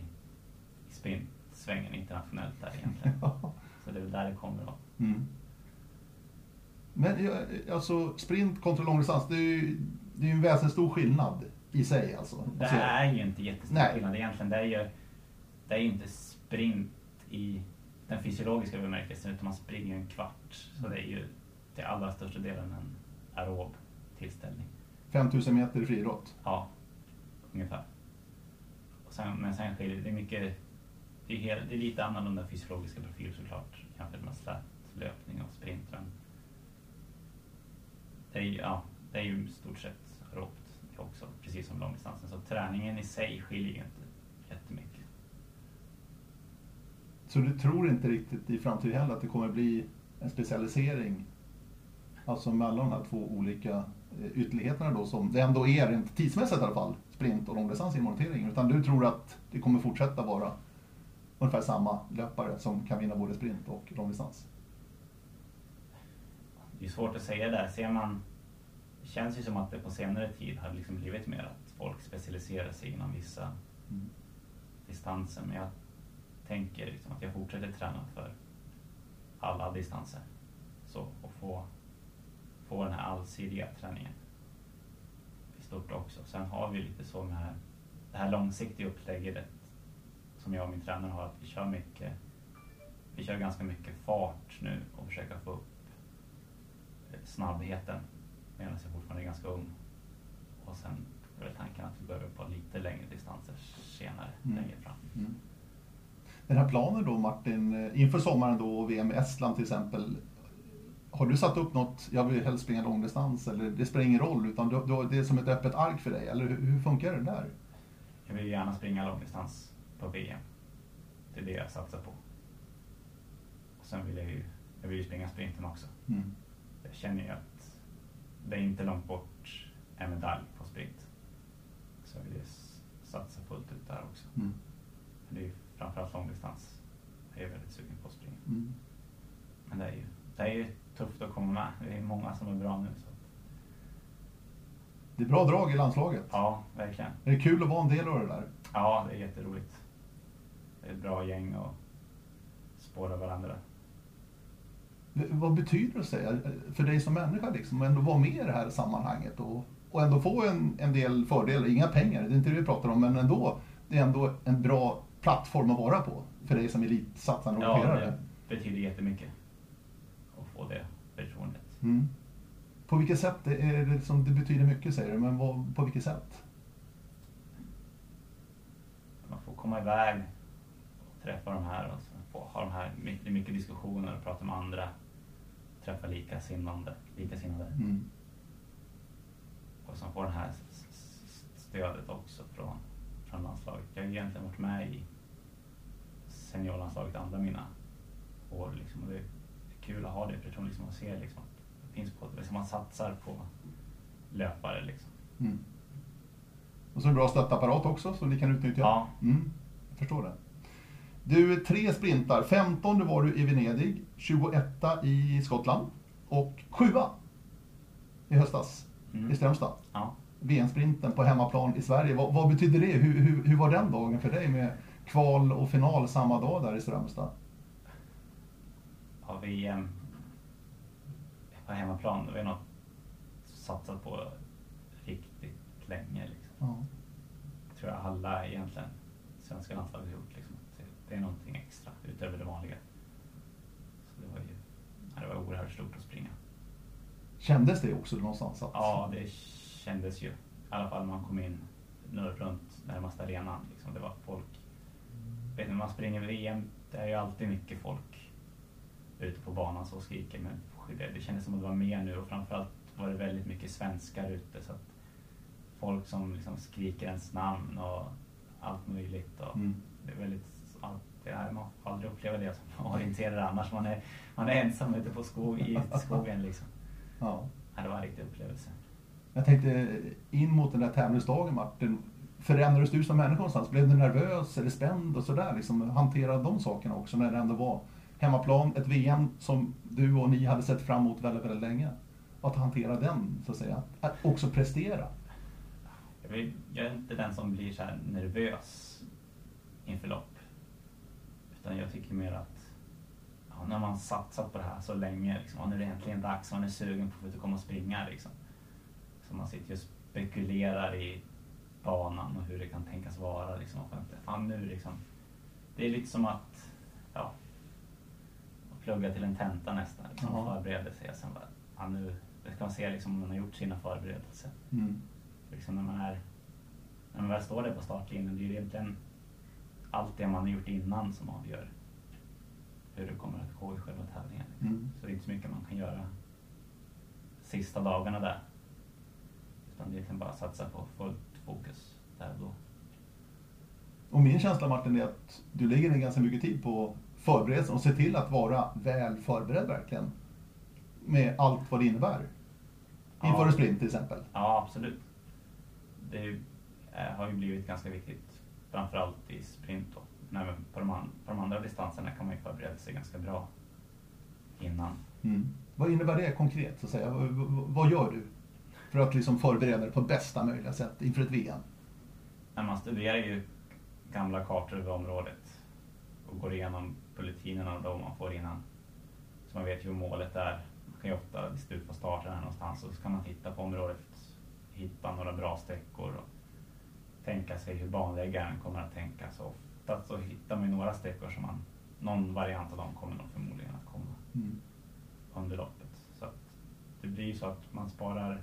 i sprintsvängen internationellt där egentligen. Så det är väl där det kommer då. Mm. Men alltså sprint kontra långdistans, det är ju det är en väsenstor skillnad i sig alltså. Det är ju inte jättestor Nej. skillnad egentligen. Det är ju, det är inte sprint i den fysiologiska bemärkelsen utan man springer en kvart. Så det är ju till allra största delen en aerob tillställning. 5000 meter friidrott. Ja, ungefär. Och sen, men sen skiljer det mycket, det är, hel, det är lite annorlunda fysiologiska profil såklart jämfört med slätlöpning och sprint. Men det är, ju- ja, det är ju stort sett aerobt också, precis som långdistansen. Så träningen i sig skiljer ju inte jättemycket. Så du tror inte riktigt i framtiden heller att det kommer bli en specialisering alltså mellan de här två olika eh, ytterligheterna då som det ändå är rent tidsmässigt i alla fall, sprint och långdistans i monteringen. Utan du tror att det kommer fortsätta vara ungefär samma löpare som kan vinna både sprint och långdistans? Det är svårt att säga där. Ser man, det känns ju som att det på senare tid har liksom blivit mer att folk specialiserar sig inom vissa Mm. distanser. Men jag tänker liksom att jag fortsätter träna för alla distanser. Så, och få, få den här allsidiga träningen i stort också. Sen har vi lite så med det här långsiktiga upplägget som jag och min tränare har, att vi kör mycket, vi kör ganska mycket fart nu och försöker få upp eh, snabbheten medan jag fortfarande är ganska ung. Och sen är väl tanken att vi över på lite längre distanser senare, Mm. längre fram. Mm. Den här planen då Martin, eh, inför sommaren då och VM i Estland till exempel. Har du satt upp något, jag vill helst springa långdistans eller det spelar ingen roll utan du, du, det är som ett öppet ark för dig eller hur, hur funkar det där? Jag vill gärna springa långdistans på VM. Det är det jag satsar på. Och sen vill jag ju, jag vill ju springa sprinten också. Mm. Jag känner ju att det är inte långt bort en medalj på sprint. Så jag vill ju satsa fullt ut där också. Mm. Men det är ju framförallt långdistans. Jag är väldigt sugen på att springa. Mm. Men det är ju, det är ju tufft att komma med. Det är många som är bra nu. Så. Det är bra drag i landslaget. Ja, verkligen. Är det kul att vara en del av det där? Ja, det är jätteroligt. Det är ett bra gäng och spåra varandra. Vad betyder det för dig som människa liksom, att ändå vara med i det här sammanhanget och, och ändå få en, en del fördelar, inga pengar, det är inte det vi pratar om, men ändå, det är ändå en bra plattform att vara på för dig som elitsatsande och Ja, orienterare. det betyder jättemycket få det förtroendet. Mm. På vilket sätt är det som det betyder mycket säger du, men vad, på vilket sätt? Man får komma iväg och träffa de här och få ha de här, mycket, mycket diskussioner och prata med andra, träffa likasinnade, likasinnade. Mm. Och som får det här stödet också från, från landslaget. Jag har egentligen varit med i seniorlandslaget alla mina år liksom, och det kul att ha det förtroendet liksom, och se liksom, att det finns på, liksom, man satsar på löpare liksom. Mm. Och så en bra stöttapparat också som ni kan utnyttja. Ja. Mm. Jag förstår det. Du, tre sprintar. 15 var du i Venedig, 21 i Skottland och 7 i höstas Mm. i Strömstad. Ja. VM-sprinten på hemmaplan i Sverige. Vad, vad betyder det? Hur, hur, hur var den dagen för dig med kval och final samma dag där i Strömstad? Har VM på hemmaplan. Det var något satsat på riktigt länge. Liksom. Ja. Tror jag alla egentligen svenska landslaget har gjort. Liksom. Det- är någonting extra utöver det vanliga. Så det var ju det var oerhört stort att springa. Kändes det också någonstans? Att, Ja, det kändes ju. I alla fall när man kom in nu runt närmaste arenan. Liksom. Det var folk. Vet ni, när man springer VM, det är ju alltid mycket folk ute på banan som skriker. Men det, det kändes som att det var mer nu och framförallt var det väldigt mycket svenskar ute. Så att folk som liksom skriker ens namn och allt möjligt. Och Mm. Det är väldigt, allt det här, man får aldrig uppleva det som orienterare annars. Man är, man är ensam ute på skog, i skogen liksom. Ja. Ja, det var en riktig upplevelse. Jag tänkte in mot den där tävlingsdagen Martin. Förändrades du som människa någonstans? Blev du nervös eller spänd och sådär? Liksom, hantera de sakerna också när det ändå var hemmaplan, ett VM som du och ni hade sett fram emot väldigt, väldigt länge. Att hantera den, så att säga. Att också prestera. Jag, vill, jag är inte den som blir så här nervös inför lopp. Utan jag tycker mer att ja, när man satsat på det här så länge, liksom, och nu är det äntligen dags, man är sugen på att få komma och springa. Liksom. Så man sitter och spekulerar i banan och hur det kan tänkas vara. Liksom, och inte, fan, nu, liksom. Det är lite som att ja, plugga till en tenta nästan. Liksom, Jaha. förbereda sig. Och sen bara, ja, nu ska man se liksom, om man har gjort sina förberedelser. Mm. Liksom när, man är, när man väl står där på startlinjen, det är ju egentligen allt det man har gjort innan som avgör hur det kommer att gå i själva tävlingen. Liksom. Mm. Så det är inte så mycket man kan göra sista dagarna där. Utan det är egentligen bara att satsa på fullt fokus där och då. Och min känsla Martin är att du lägger ner ganska mycket tid på förberedelsen och se till att vara väl förberedd verkligen. Med allt vad det innebär. Inför Ja. en sprint till exempel. Ja, absolut. Det eh, har ju blivit ganska viktigt, framförallt i sprint då. Men även på de, an- på de andra distanserna kan man ju förbereda sig ganska bra innan. Mm. Vad innebär det konkret? Så att säga? Vad, vad- gör du för att liksom förbereda dig på bästa möjliga sätt inför ett VM? Man studerar ju gamla kartor över området och går igenom bulletinerna de man får innan. Så man vet ju hur målet är. Man kan ju ofta lista ut på starten här någonstans och så kan man titta på området, hitta några bra sträckor och tänka sig hur banläggaren kommer att tänka. Så ofta så hittar man ju några sträckor som man, någon variant av dem kommer nog förmodligen att komma Mm. under loppet. Så det blir ju så att man sparar,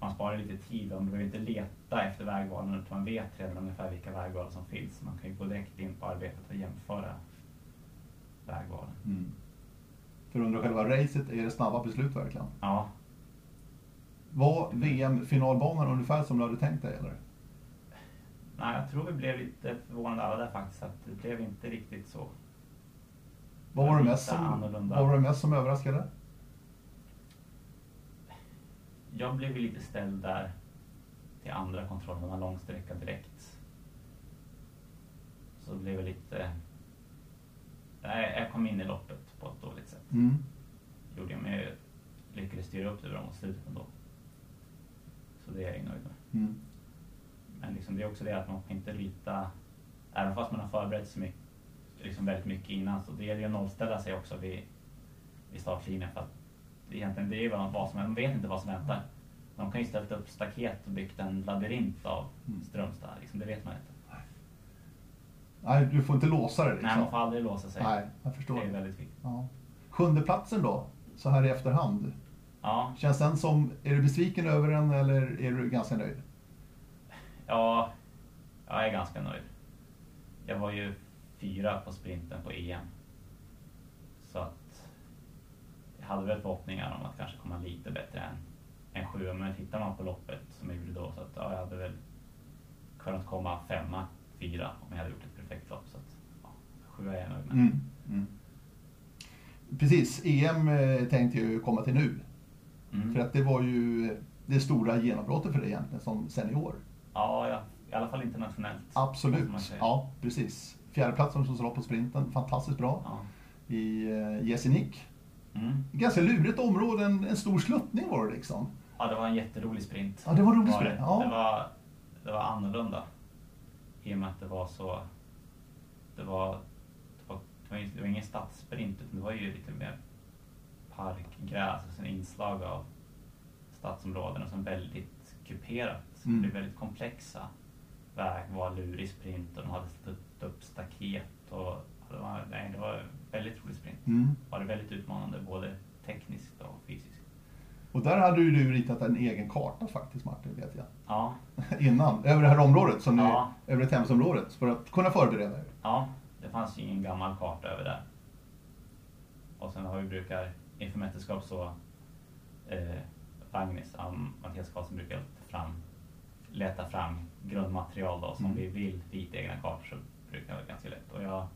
man sparar lite tid och man behöver inte leta efter vägvalen utan man vet redan ungefär vilka vägval som finns. Man kan ju gå direkt in på arbetet och jämföra vägvalen. Mm. För under själva racet är det snabba beslut verkligen. Ja, Var VM-finalbanan ungefär som du hade tänkt dig eller? nej, jag tror vi blev lite förvånade alla där faktiskt att det blev inte riktigt så. Vad var Lite mest som, vad var det mest som överraskade? Jag blev ju lite ställd där till andra kontrollen, den var lång sträcka direkt. Så det blev lite... Jag kom in i loppet på ett dåligt sätt. Mm. Gjorde jag, men jag lyckades styra upp det bra mot slutet ändå. Så det är jag nöjd med. Mm. Men liksom det är också det att man får inte lita, även fast man har förberett sig mycket, liksom väldigt mycket innan, så det gäller ju att nollställa sig också vid, vid startlinjen. För att egentligen, det är ju vad, vad som, man vet inte vad som väntar. De kan ju ställt upp staket och byggt en labyrint av Mm. Strömstad, liksom, det vet man inte. Nej, du får inte låsa det liksom. Nej, man får aldrig låsa sig. Nej, jag förstår. det är väldigt viktigt. Ja. Sjunde platsen då, så här i efterhand. Ja, Känns den som, är du besviken över den eller är du ganska nöjd? ja, jag är ganska nöjd. Jag var ju fyra på sprinten på EM. Så att jag hade väl förhoppningar om att kanske komma lite bättre än en sjua. Men tittar man på loppet som jag gjorde då så att ja, jag hade väl kunnat komma femma, fyra om jag hade gjort ett perfekt lopp. Så att ja, sjua är jag nöjd med. Mm. Mm. Precis, EM eh, tänkte jag ju komma till nu. Mm. För att det var ju det stora genombrottet för dig egentligen som senior. Ja, ja, i alla fall internationellt. Absolut, ja precis. Fjärdeplatsen som lopp på sprinten, fantastiskt bra. Ja. I uh, Jesenik. Mm. Ganska lurigt område, en, en stor sluttning var det liksom. ja, det var en jätterolig sprint. Ja, det var en rolig sprint. Ja. Det, var, det var annorlunda. I och med att det var så... Det var, det var, det var, det var ingen stadssprint utan det var ju lite mer parkgräs och sen inslag av stadsområden och sen väldigt kuperat. Så Mm. Det blev väldigt komplexa väg, var lurig sprint och de hade ställt upp staket och det var, nej, det var en väldigt rolig sprint. Mm. Var det väldigt utmanande både tekniskt och fysiskt. Och där hade ju du ritat en egen karta faktiskt Martin, vet jag. Ja, Innan, över det här området, som Ja. ni, över Thames-området, för att kunna förbereda er. Ja, det fanns ju ingen gammal karta över där. Och sen har vi brukar inför mästerskap så eh, um, Mattias Karlsson brukar fram, leta fram grundmaterial då, som Mm. vi vill rita egna kartor så brukar det vara ganska lätt. Och jag,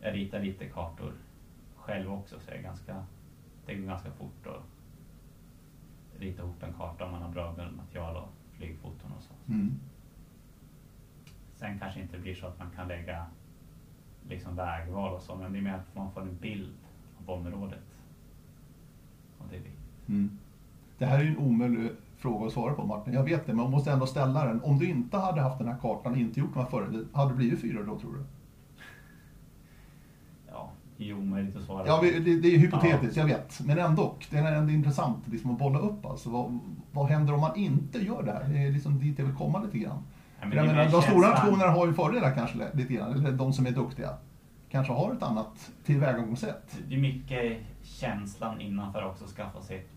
jag ritar lite kartor själv också så jag är ganska, det går ganska fort att rita ihop en karta om man har bra grundmaterial och flygfoton och så. Mm. Sen kanske inte blir så att man kan lägga liksom vägval och så, men det är mer att man får en bild av området. Och det är viktigt. Mm. Det här är ju en omöjlig fråga att svara på Martin, jag vet det, men jag måste ändå ställa den. Om du inte hade haft den här kartan, inte gjort de här förberedelserna, hade det blivit fyra då tror du? Ja, det är ju omöjligt att svara Ja, på. vi- det, det är hypotetiskt, jag vet. Men ändå, det är ändå intressant liksom, att bolla upp. Alltså, vad, vad händer om man inte gör det här? Det är liksom dit jag vill komma lite grann. Ja, men jag menar, de stora nationerna har ju fördelar kanske lite grann, eller de som är duktiga. Kanske har ett annat tillvägagångssätt. Det är mycket känslan innanför också, att skaffa sig ett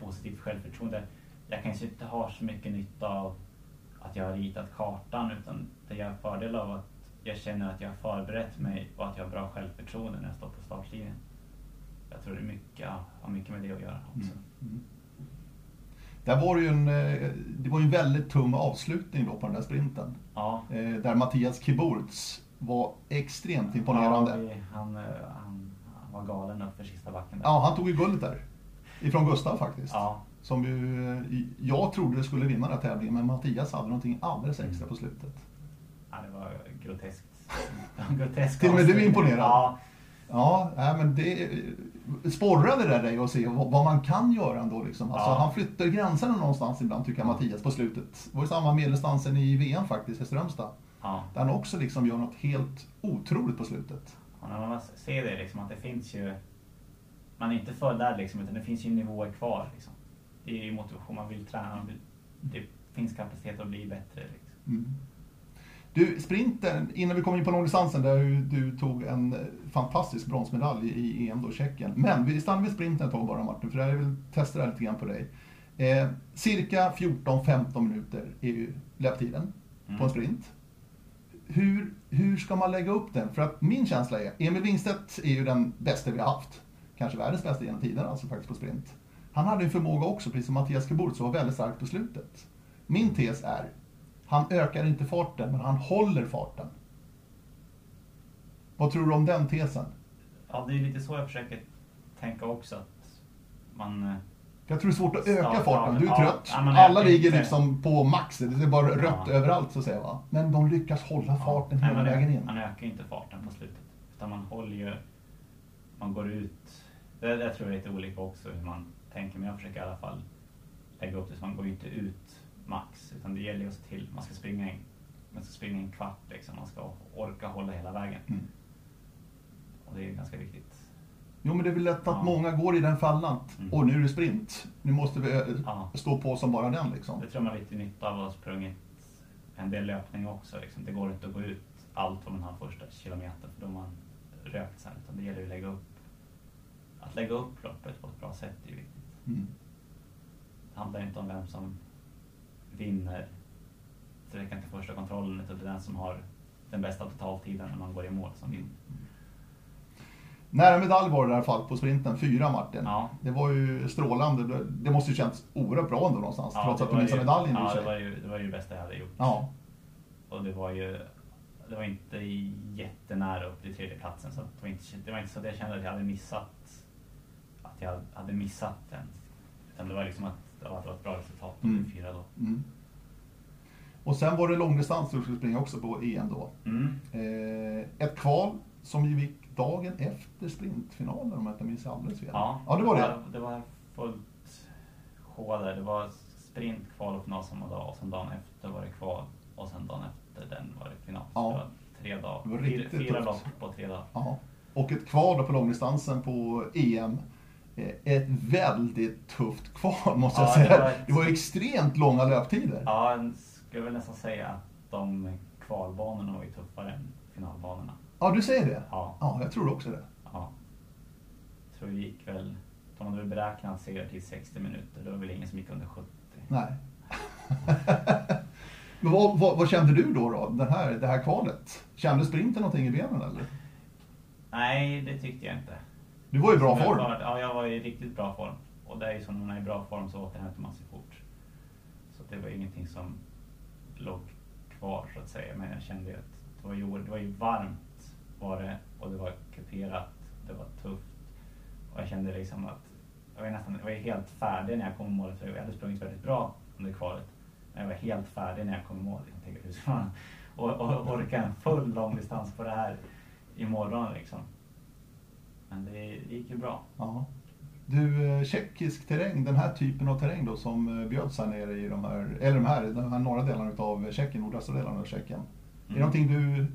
positivt självförtroende. Jag kanske inte har så mycket nytta av att jag har ritat kartan, utan det jag har fördel av att jag känner att jag har förberett mig och att jag har bra självförtroende när jag står på startlinjen. Jag tror det är mycket, har mycket med det att göra också. Mm. Där var det ju en, eh, det var ju en väldigt tung avslutning då på den där sprinten. Ja, Eh, Där Mattias Kiburz var extremt imponerande. Ja, vi- han, eh, han, han var galen upp för sista backen där. Ja, han tog ju guldet där. Ifrån Gustav faktiskt. Ja, Som ju, jag trodde skulle vinna den här tävlingen, men Mattias hade någonting alldeles extra på slutet. Ja, det var groteskt. groteskt Till och med du är imponerad? Ja, Ja, men det sporrade det dig att se vad, man kan göra ändå. Liksom. Alltså, Ja. Han flyttar gränserna någonstans ibland, tycker jag, Mattias, på slutet. Det var ju samma medeldistansen i VM faktiskt, i Strömstad. ja. Där han också liksom gör något helt otroligt på slutet. Och när man ser det liksom att det finns ju, man är inte för där liksom, utan det finns ju nivåer kvar liksom. Det är ju motivation, man vill träna, man vill, det finns kapacitet att bli bättre liksom. Mm. Du, sprinten, innan vi kommer in på långdistansen där ju du tog en fantastisk bronsmedalj i EM då, Tjeckien. Men vi stannar vid sprinten ett tag bara Martin, för jag vill testa det här lite grann på dig. Eh, cirka 14-15 minuter är ju löptiden på en Mm. sprint. Hur, hur ska man lägga upp den? För att min känsla är, Emil Wingstedt är ju den bästa vi har haft. Kanske världens bästa genom tiden alltså faktiskt på sprint. Han hade en förmåga också, precis som Mattias Keburz, som var väldigt stark på slutet. Min tes är, han ökar inte farten, men han håller farten. Vad tror du om den tesen? Ja, det är lite så jag försöker tänka också att man... eh, jag tror det är svårt att öka Ja, farten. Du är ja, trött. ja, Alla ligger liksom på max. Det är bara rött Ja. överallt så att säga. Va? Men de lyckas hålla farten Nej, hela man, vägen in. Man ökar inte farten på slutet. Utan man håller ju, man går ut. Det, det tror jag är lite olika också hur man tänker. Men jag försöker i alla fall lägga upp det så man går inte ut max. Utan det gäller ju att se till, man ska springa en, man ska springa en kvart liksom. Man ska orka hålla hela vägen. Mm. Och det är ganska viktigt. Jo, men det är väl lätt att Ja. många går i den fällan. Mm. Och nu är det sprint. Nu måste vi eh, Ja. stå på som bara den liksom. Det tror man har lite nytta av att ha sprungit en del löpning också. Liksom. Det går inte att gå ut allt från den här första kilometern för då har man rökt sen. Utan det gäller att lägga upp, att lägga upp loppet på ett bra sätt är viktigt. Mm. Det handlar inte om vem som vinner sträckan till första kontrollen utan det är den som har den bästa totaltiden när man går i mål som vinner. Nära medalj var det i alla fall på sprinten, fyra Martin. Ja. Det var ju strålande. Det måste ju känts oerhört bra ändå någonstans, Ja, trots att du missade medaljen i Ja, för det var, ju, det var ju det bästa jag hade gjort. Ja, Och det var ju det var inte jättenära upp till tredje platsen så det var inte, det var inte så att jag kände att jag hade missat att jag hade missat den. Utan det var liksom att det var, var ett bra resultat på Mm. fyra då. mm. Och sen var det långdistans du skulle springa också på EM då. Mm. Eh, ett kval som ju gick dagen efter sprintfinalen om jag inte minns alldeles fel. Ja, ja, det var det. Det var fullt sjå där. Det var sprint, kval och final samma dag och sen dagen efter var det kval och sen dagen efter den var det final. Ja. Det var tre dagar. Det var Fyra, riktigt fyra lopp på tre dagar. Ja. Och ett kval då på långdistansen på EM. Eh, Ett väldigt tufft kval måste Ja, jag säga. det var Det var, ett- extremt långa löptider. Ja, jag skulle väl nästan säga att de kvalbanorna var ju tuffare än finalbanorna. Ja, du säger det? Ja, Ja, jag tror också det. ja. Jag tror det gick väl, de hade väl beräknat segertid 60 minuter. Det var väl ingen som gick under 70. Nej. Men vad, vad, vad kände du då, då den här, det här kvalet? Kände sprinten någonting i benen eller? Nej, det tyckte jag inte. Du var i bra form. sa, Ja, jag var i riktigt bra form. Och det är ju som när man är i bra form så återhämtar man sig fort. Så det var ingenting som låg kvar så att säga. Men jag kände att det var ju, det var ju varmt var det och det var kuperat, det var tufft. Och jag kände liksom att jag var, nästan, jag var helt färdig när jag kom i mål. För jag hade sprungit väldigt bra under kvalet. Men jag var helt färdig när jag kom i mål. Jag tänkte, hur ska man och, och, orka en full långdistans på det här imorgon liksom. Men det gick ju bra. Ja. Du, eh, tjeckisk terräng, den här typen av terräng då som eh, bjöds här nere i de här, eller de här, de här norra delarna av Tjeckien, nordöstra delarna av Tjeckien. Är det Mm. någonting du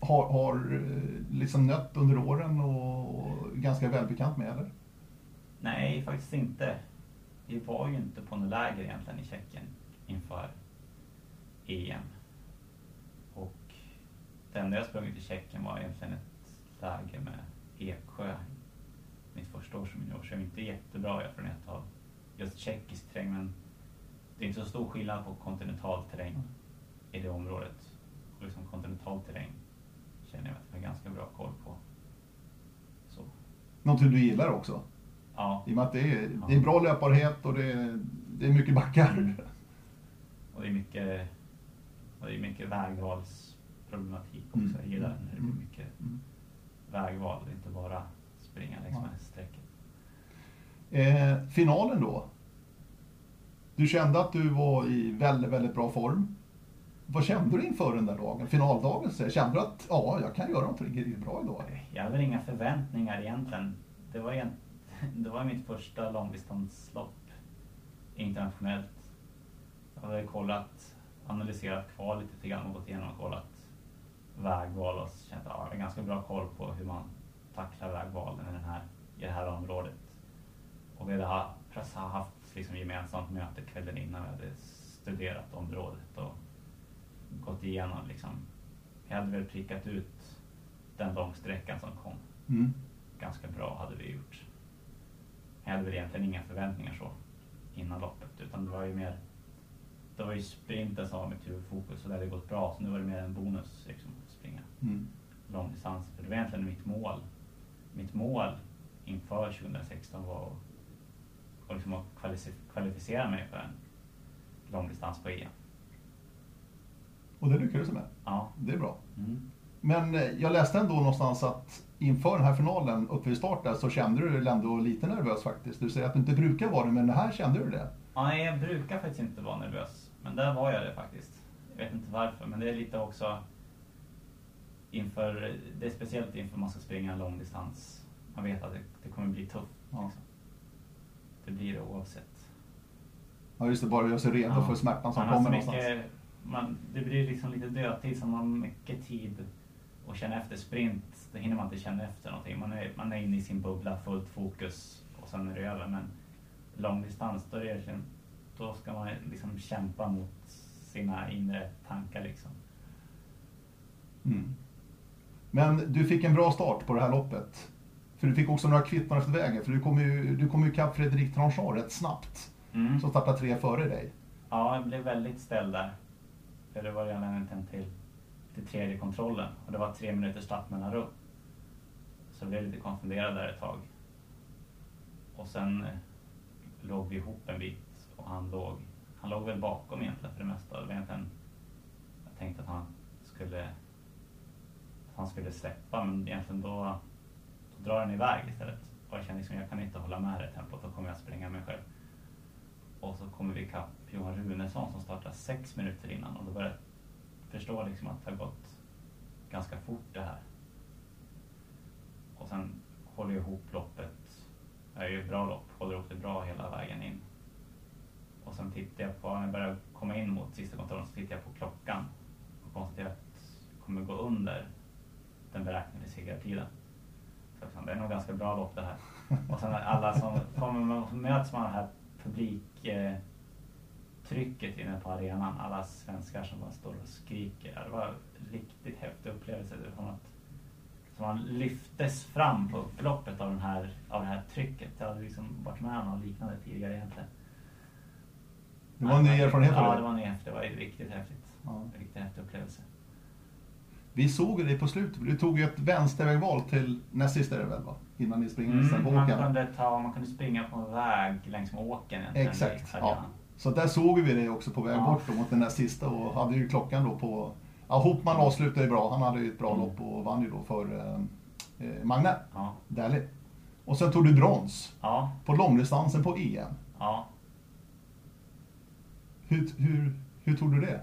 har, har eh, liksom nött under åren och, och ganska välbekant med eller? Nej, faktiskt inte. Vi var ju inte på något läger egentligen i Tjeckien inför EM. Och det enda jag sprungit i Tjeckien var egentligen ett läger med Eksjö. Mitt första år som junior, så jag har inte jättebra erfarenhet av just tjeckisk terräng. Men det är inte så stor skillnad på kontinental terräng i det området. Och liksom kontinental terräng känner jag att jag har ganska bra koll på. Så, Någonting du gillar också? ja. I och med att det är, det är bra löparhet och det är, det är mycket backar. Och det är mycket, och det är mycket vägvalsproblematik också. Mm. Jag gillar när det Mm. blir mycket Mm. Vägval, inte bara springa längs Ja. med strecket. Eh, finalen då? Du kände att du var i väldigt, väldigt bra form. Vad kände du inför den där dagen, finaldagen? Så Kände du att ja, jag kan göra något riktigt bra idag? Jag hade väl inga förväntningar egentligen. Det var, en, det var mitt första långdistanslopp internationellt. Jag hade kollat, analyserat kval lite grann och gått igenom och kollat vägval och känt att ja, jag har ganska bra koll på hur man tacklar vägvalen i, den här, i det här området. Och vi hade haft liksom gemensamt möte kvällen innan vi hade studerat området och gått igenom liksom. Jag hade väl prickat ut den långsträckan som kom. Mm. Ganska bra hade vi gjort. Jag hade väl egentligen inga förväntningar så innan loppet utan det var ju mer det var ju sprinten som var mitt huvudfokus och det hade gått bra så nu var det mer en bonus liksom, Mm. långdistans. För det var egentligen mitt mål. Mitt mål inför 2016 var att, liksom att kvalifi- kvalificera mig för en långdistans på EM. Och det lyckades du med. Ja. Det är bra. Mm. Men eh, jag läste ändå någonstans att inför den här finalen, uppe vid start där, så kände du dig ändå lite nervös faktiskt. Du säger att du inte brukar vara det, men här kände du det. Nej, jag brukar faktiskt inte vara nervös. Men där var jag det faktiskt. Jag vet inte varför, men det är lite också inför, det är speciellt inför man ska springa en lång distans. Man vet att det, det kommer bli tufft. Ja. Liksom. Det blir det oavsett. Ja, just det, bara göra sig redo Ja. för smärtan som Man kommer så någonstans. mycket, man, det blir liksom lite dödtid, så man har mycket tid att känna efter sprint. Då hinner man inte känna efter någonting. Man är, man är inne i sin bubbla, fullt fokus och sen är det över. Men långdistans, då, är det, då ska man liksom kämpa mot sina inre tankar. Liksom. Mm. Men du fick en bra start på det här loppet. För du fick också några kvitton efter vägen, för du kom ju, du kom ju ikapp Fredrik Tranchard rätt snabbt. Mm. Som startade tre före dig. Ja, jag blev väldigt ställd där. För det var redan en en till till tredje kontrollen och det var tre minuters startmellanrum. Så jag blev lite konfunderad där ett tag. Och sen eh, låg vi ihop en bit och han låg, han låg väl bakom egentligen för det mesta. Det var egentligen, jag tänkte att han skulle, han skulle släppa men egentligen då, då drar han iväg istället. Och jag kände liksom, jag kan inte hålla med det tempot, då kommer jag springa mig själv. Och så kommer vi ikapp Johan Runesson som startar sex minuter innan och då börjar jag förstå liksom att det har gått ganska fort det här. Och sen håller jag ihop loppet. Jag är ju ett bra lopp, håller ihop det bra hela vägen in. Och sen tittar jag på, när jag börjar komma in mot sista kontrollen, så tittar jag på klockan och konstaterar att jag kommer gå under den beräknade segertiden. Så liksom, det är nog ganska bra lopp det här. Och sen alla som kommer, möts med det här publiktrycket inne på arenan, alla svenskar som bara står och skriker. Det var en riktigt häftig upplevelse. Det var något som man lyftes fram på upploppet av, den här, av det här trycket. Jag hade liksom varit med om något liknande tidigare egentligen. Det var en ny erfarenhet Ja, det var en ny häftig. Det var riktigt häftigt. Ja. Riktigt häftig upplevelse. Vi såg dig på slutet, du tog ju ett vänstervägval till näst sista är det väl va? Innan ni springer sen på Mm, man, åkern. kunde ta, man kunde springa på en väg längs med åkern. Exakt, i ja. Så där såg vi dig också på väg Ja. bort då, mot den näst sista och hade ju klockan då på... Ja, Hopman avslutade ju bra, han hade ju ett bra Mm. lopp och vann ju då för eh, eh, Magne Ja. Dali. Och sen tog du brons Ja, på långdistansen på EM. ja. Hur, hur, hur tog du det?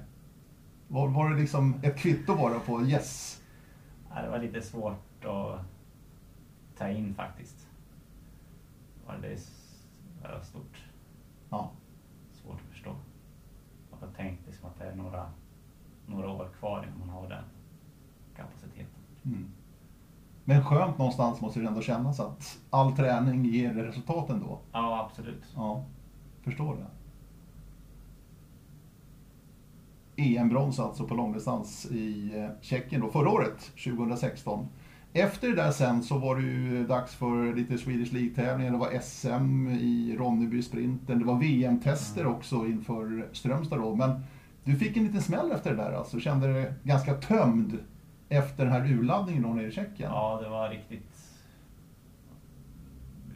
Var, var det liksom ett kvitto bara på yes? Ja, Det var lite svårt att ta in faktiskt. Det är stort. Ja. Svårt att förstå. Jag har tänkt liksom att det är några, några år kvar innan man har den kapaciteten. Mm. Men skönt någonstans måste det ändå kännas att all träning ger resultat ändå. Ja, absolut. Ja, förstår det. EM-brons alltså på långdistans i eh, Tjeckien då, förra året, 2016. Efter det där sen så var det ju dags för lite Swedish League-tävlingar. Det var SM i Ronneby sprinten. Det var VM-tester också inför Strömstad då. Men du fick en liten smäll efter det där alltså. Kände dig ganska tömd efter den här urladdningen då nere i Tjeckien. Ja, det var riktigt...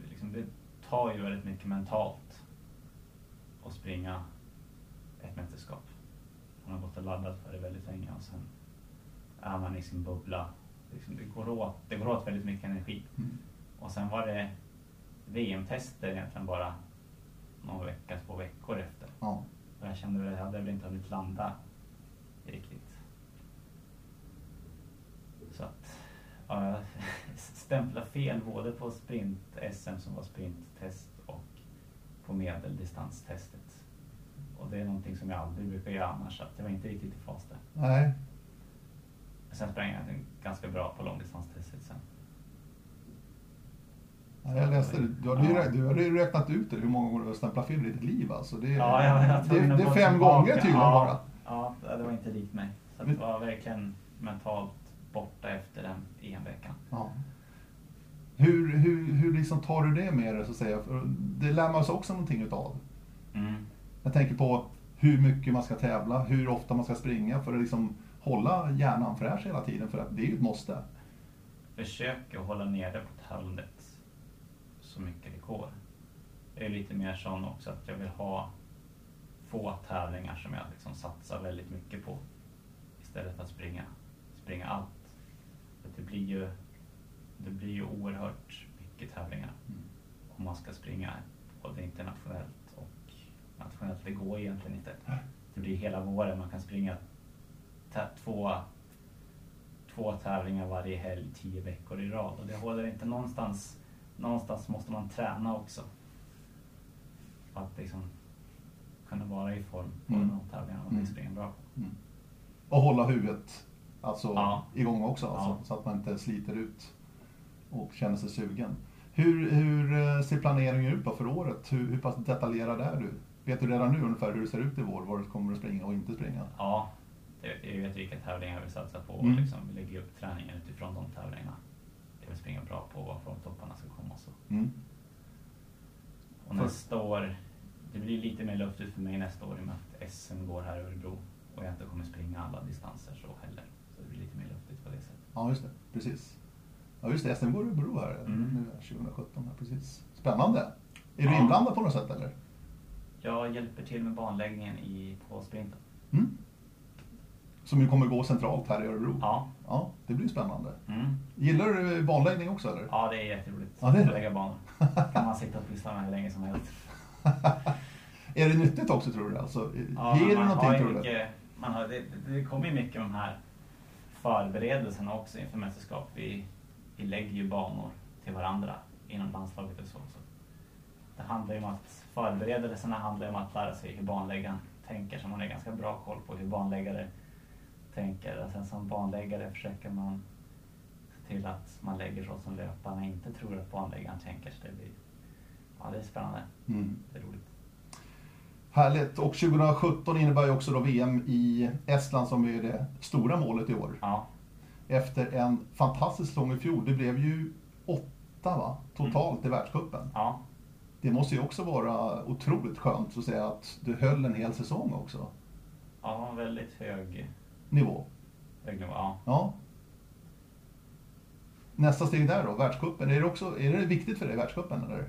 Liksom, det tar ju väldigt mycket mentalt att springa ett mästerskap. Man har gått och laddat för det väldigt länge och sen är man i sin bubbla. Liksom, det, går åt, det går åt väldigt mycket energi. Mm. Och sen var det VM-tester egentligen bara någon vecka, två veckor efter. Ja. Och jag kände att jag hade väl inte hunnit landa riktigt. Så att ja, jag stämplade fel både på sprint-SM som var sprinttest och på medeldistanstestet. Och det är någonting som jag aldrig brukar göra annars, så jag var inte riktigt i fas där. Nej, Sen sprang jag ganska bra på långdistanstestet sen. Ja, Jag läste det. Du hade, Ja. rä- du hade ju räknat ut det, hur många gånger du har stämplat fel i ditt liv. Alltså. Det, Ja, jag, det, det är fem gånger tydligen bara. Ja, det var inte likt mig. Så det var verkligen mentalt borta efter den EM-veckan. Ja. Hur, hur, hur liksom tar du det med dig, så att säga? För det lär man sig också någonting utav. Mm. Jag tänker på hur mycket man ska tävla, hur ofta man ska springa för att liksom hålla hjärnan fräsch hela tiden, för att det är ju ett måste. försöker hålla nere på tävlandet så mycket det går. Jag är lite mer sån också att jag vill ha få tävlingar som jag liksom satsar väldigt mycket på istället för att springa, springa allt. För det blir ju det blir ju oerhört mycket tävlingar Mm. om man ska springa både internationellt nationellt. Det går egentligen inte. Det blir hela våren, man kan springa två två tävlingar varje helg, tio veckor i rad. Och det håller inte någonstans. Någonstans måste man träna också. För att liksom kunna vara i form på Mm. de tävlingarna man Mm. springa bra på. Mm. Och hålla huvudet alltså, Ja. igång också, alltså, Ja. så att man inte sliter ut och känner sig sugen. Hur, hur eh, ser planeringen ut då för året? Hur, hur pass detaljerad är du? Vet du redan nu ungefär hur det ser ut i vår? Vad du kommer att springa och inte springa? Ja, jag vet vilka tävlingar jag vill satsa på och Mm. liksom lägga upp träningen utifrån de tävlingarna. Jag vill springa bra på var formtopparna ska komma och så. Mm. Och För- nästa år, det blir lite mer luftigt för mig nästa år i och med att SM går här i Örebro och jag inte kommer springa alla distanser så heller. Så det blir lite mer luftigt på det sättet. Ja, just det. Precis. Ja, just det. SM går Örebro här Mm. nu 2017. Här, precis. Spännande. Är du Ja. inblandad på något sätt eller? Jag hjälper till med banläggningen i, på sprinten. Mm. Som ju kommer gå centralt här i Örebro. Ja. Ja, det blir spännande. Mm. Gillar du banläggning också eller? ja, det är jätteroligt Ja, det är det. att lägga banor. kan man sitta och pyssla med hur länge som helst. Är det nyttigt också tror du? Alltså, Ja, ger det någonting tror du? mycket, man har, det, det kommer ju mycket de här förberedelserna också inför mästerskap. Vi, vi lägger ju banor till varandra inom landslaget och så. så. Det handlar ju om att förberedelserna handlar ju om att lära sig hur banläggaren tänker så man har ganska bra koll på hur banläggare tänker. Och sen som banläggare försöker man se till att man lägger så som löparna inte tror att banläggaren tänker. Så det blir, ja det är spännande. Mm. Det är roligt. Härligt. Och 2017 innebär ju också då VM i Estland som är det stora målet i år. Ja, Efter en fantastisk säsong i fjol. Det blev ju åtta va? totalt i världscupen. ja, Det måste ju också vara otroligt skönt att säga att du höll en hel säsong också. ja väldigt hög, Nivå. hög nivå. Ja. Ja. Nästa steg där då, världscupen. Är det, också, är det viktigt för dig, världscupen eller?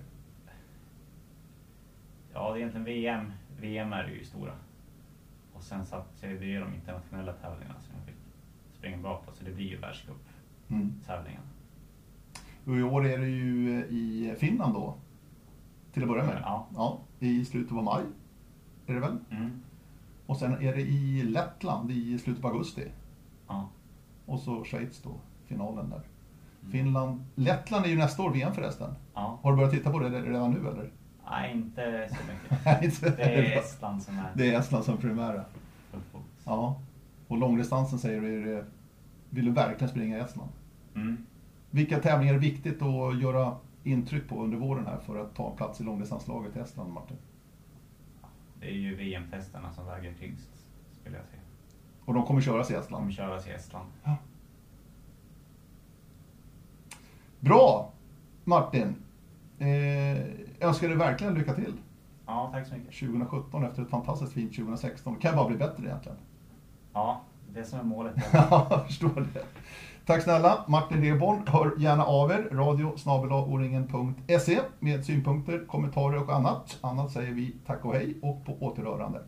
Ja, det är egentligen VM. VM är ju stora. Och sen så att det är de internationella tävlingarna som jag fick springa bak på, så det blir ju världscuptävlingarna. Mm. Och i år är det ju i Finland då, till att börja med. Ja. ja. I slutet av maj, är det väl? Mm. Och sen är det i Lettland i slutet av augusti. Ja. Och så Schweiz då, finalen där. Mm. Finland. Lettland är ju nästa år VM förresten. ja. Har du börjat titta på det redan nu eller? Nej, inte så mycket. Inte- Det är Estland som är Det är Estland som primära. Ja. Och långdistansen säger du, vill du verkligen springa i Estland? Mm. Vilka tävlingar är viktigt att göra intryck på under våren här för att ta plats i långdistanslaget i Estland, Martin? Det är ju VM-testerna som väger tyngst, skulle jag säga. Och de kommer köras i De Estland. köras i Estland. Bra! Martin! Eh, önskar dig verkligen lycka till Ja, tack så mycket. 2017 efter ett fantastiskt fint 2016. Det kan bara bli bättre egentligen. Ja, det som är målet. Ja, jag förstår det. Tack snälla Martin Reborn. Hör gärna av er. Radio med synpunkter, kommentarer och annat. Annat säger vi tack och hej och på återhörande.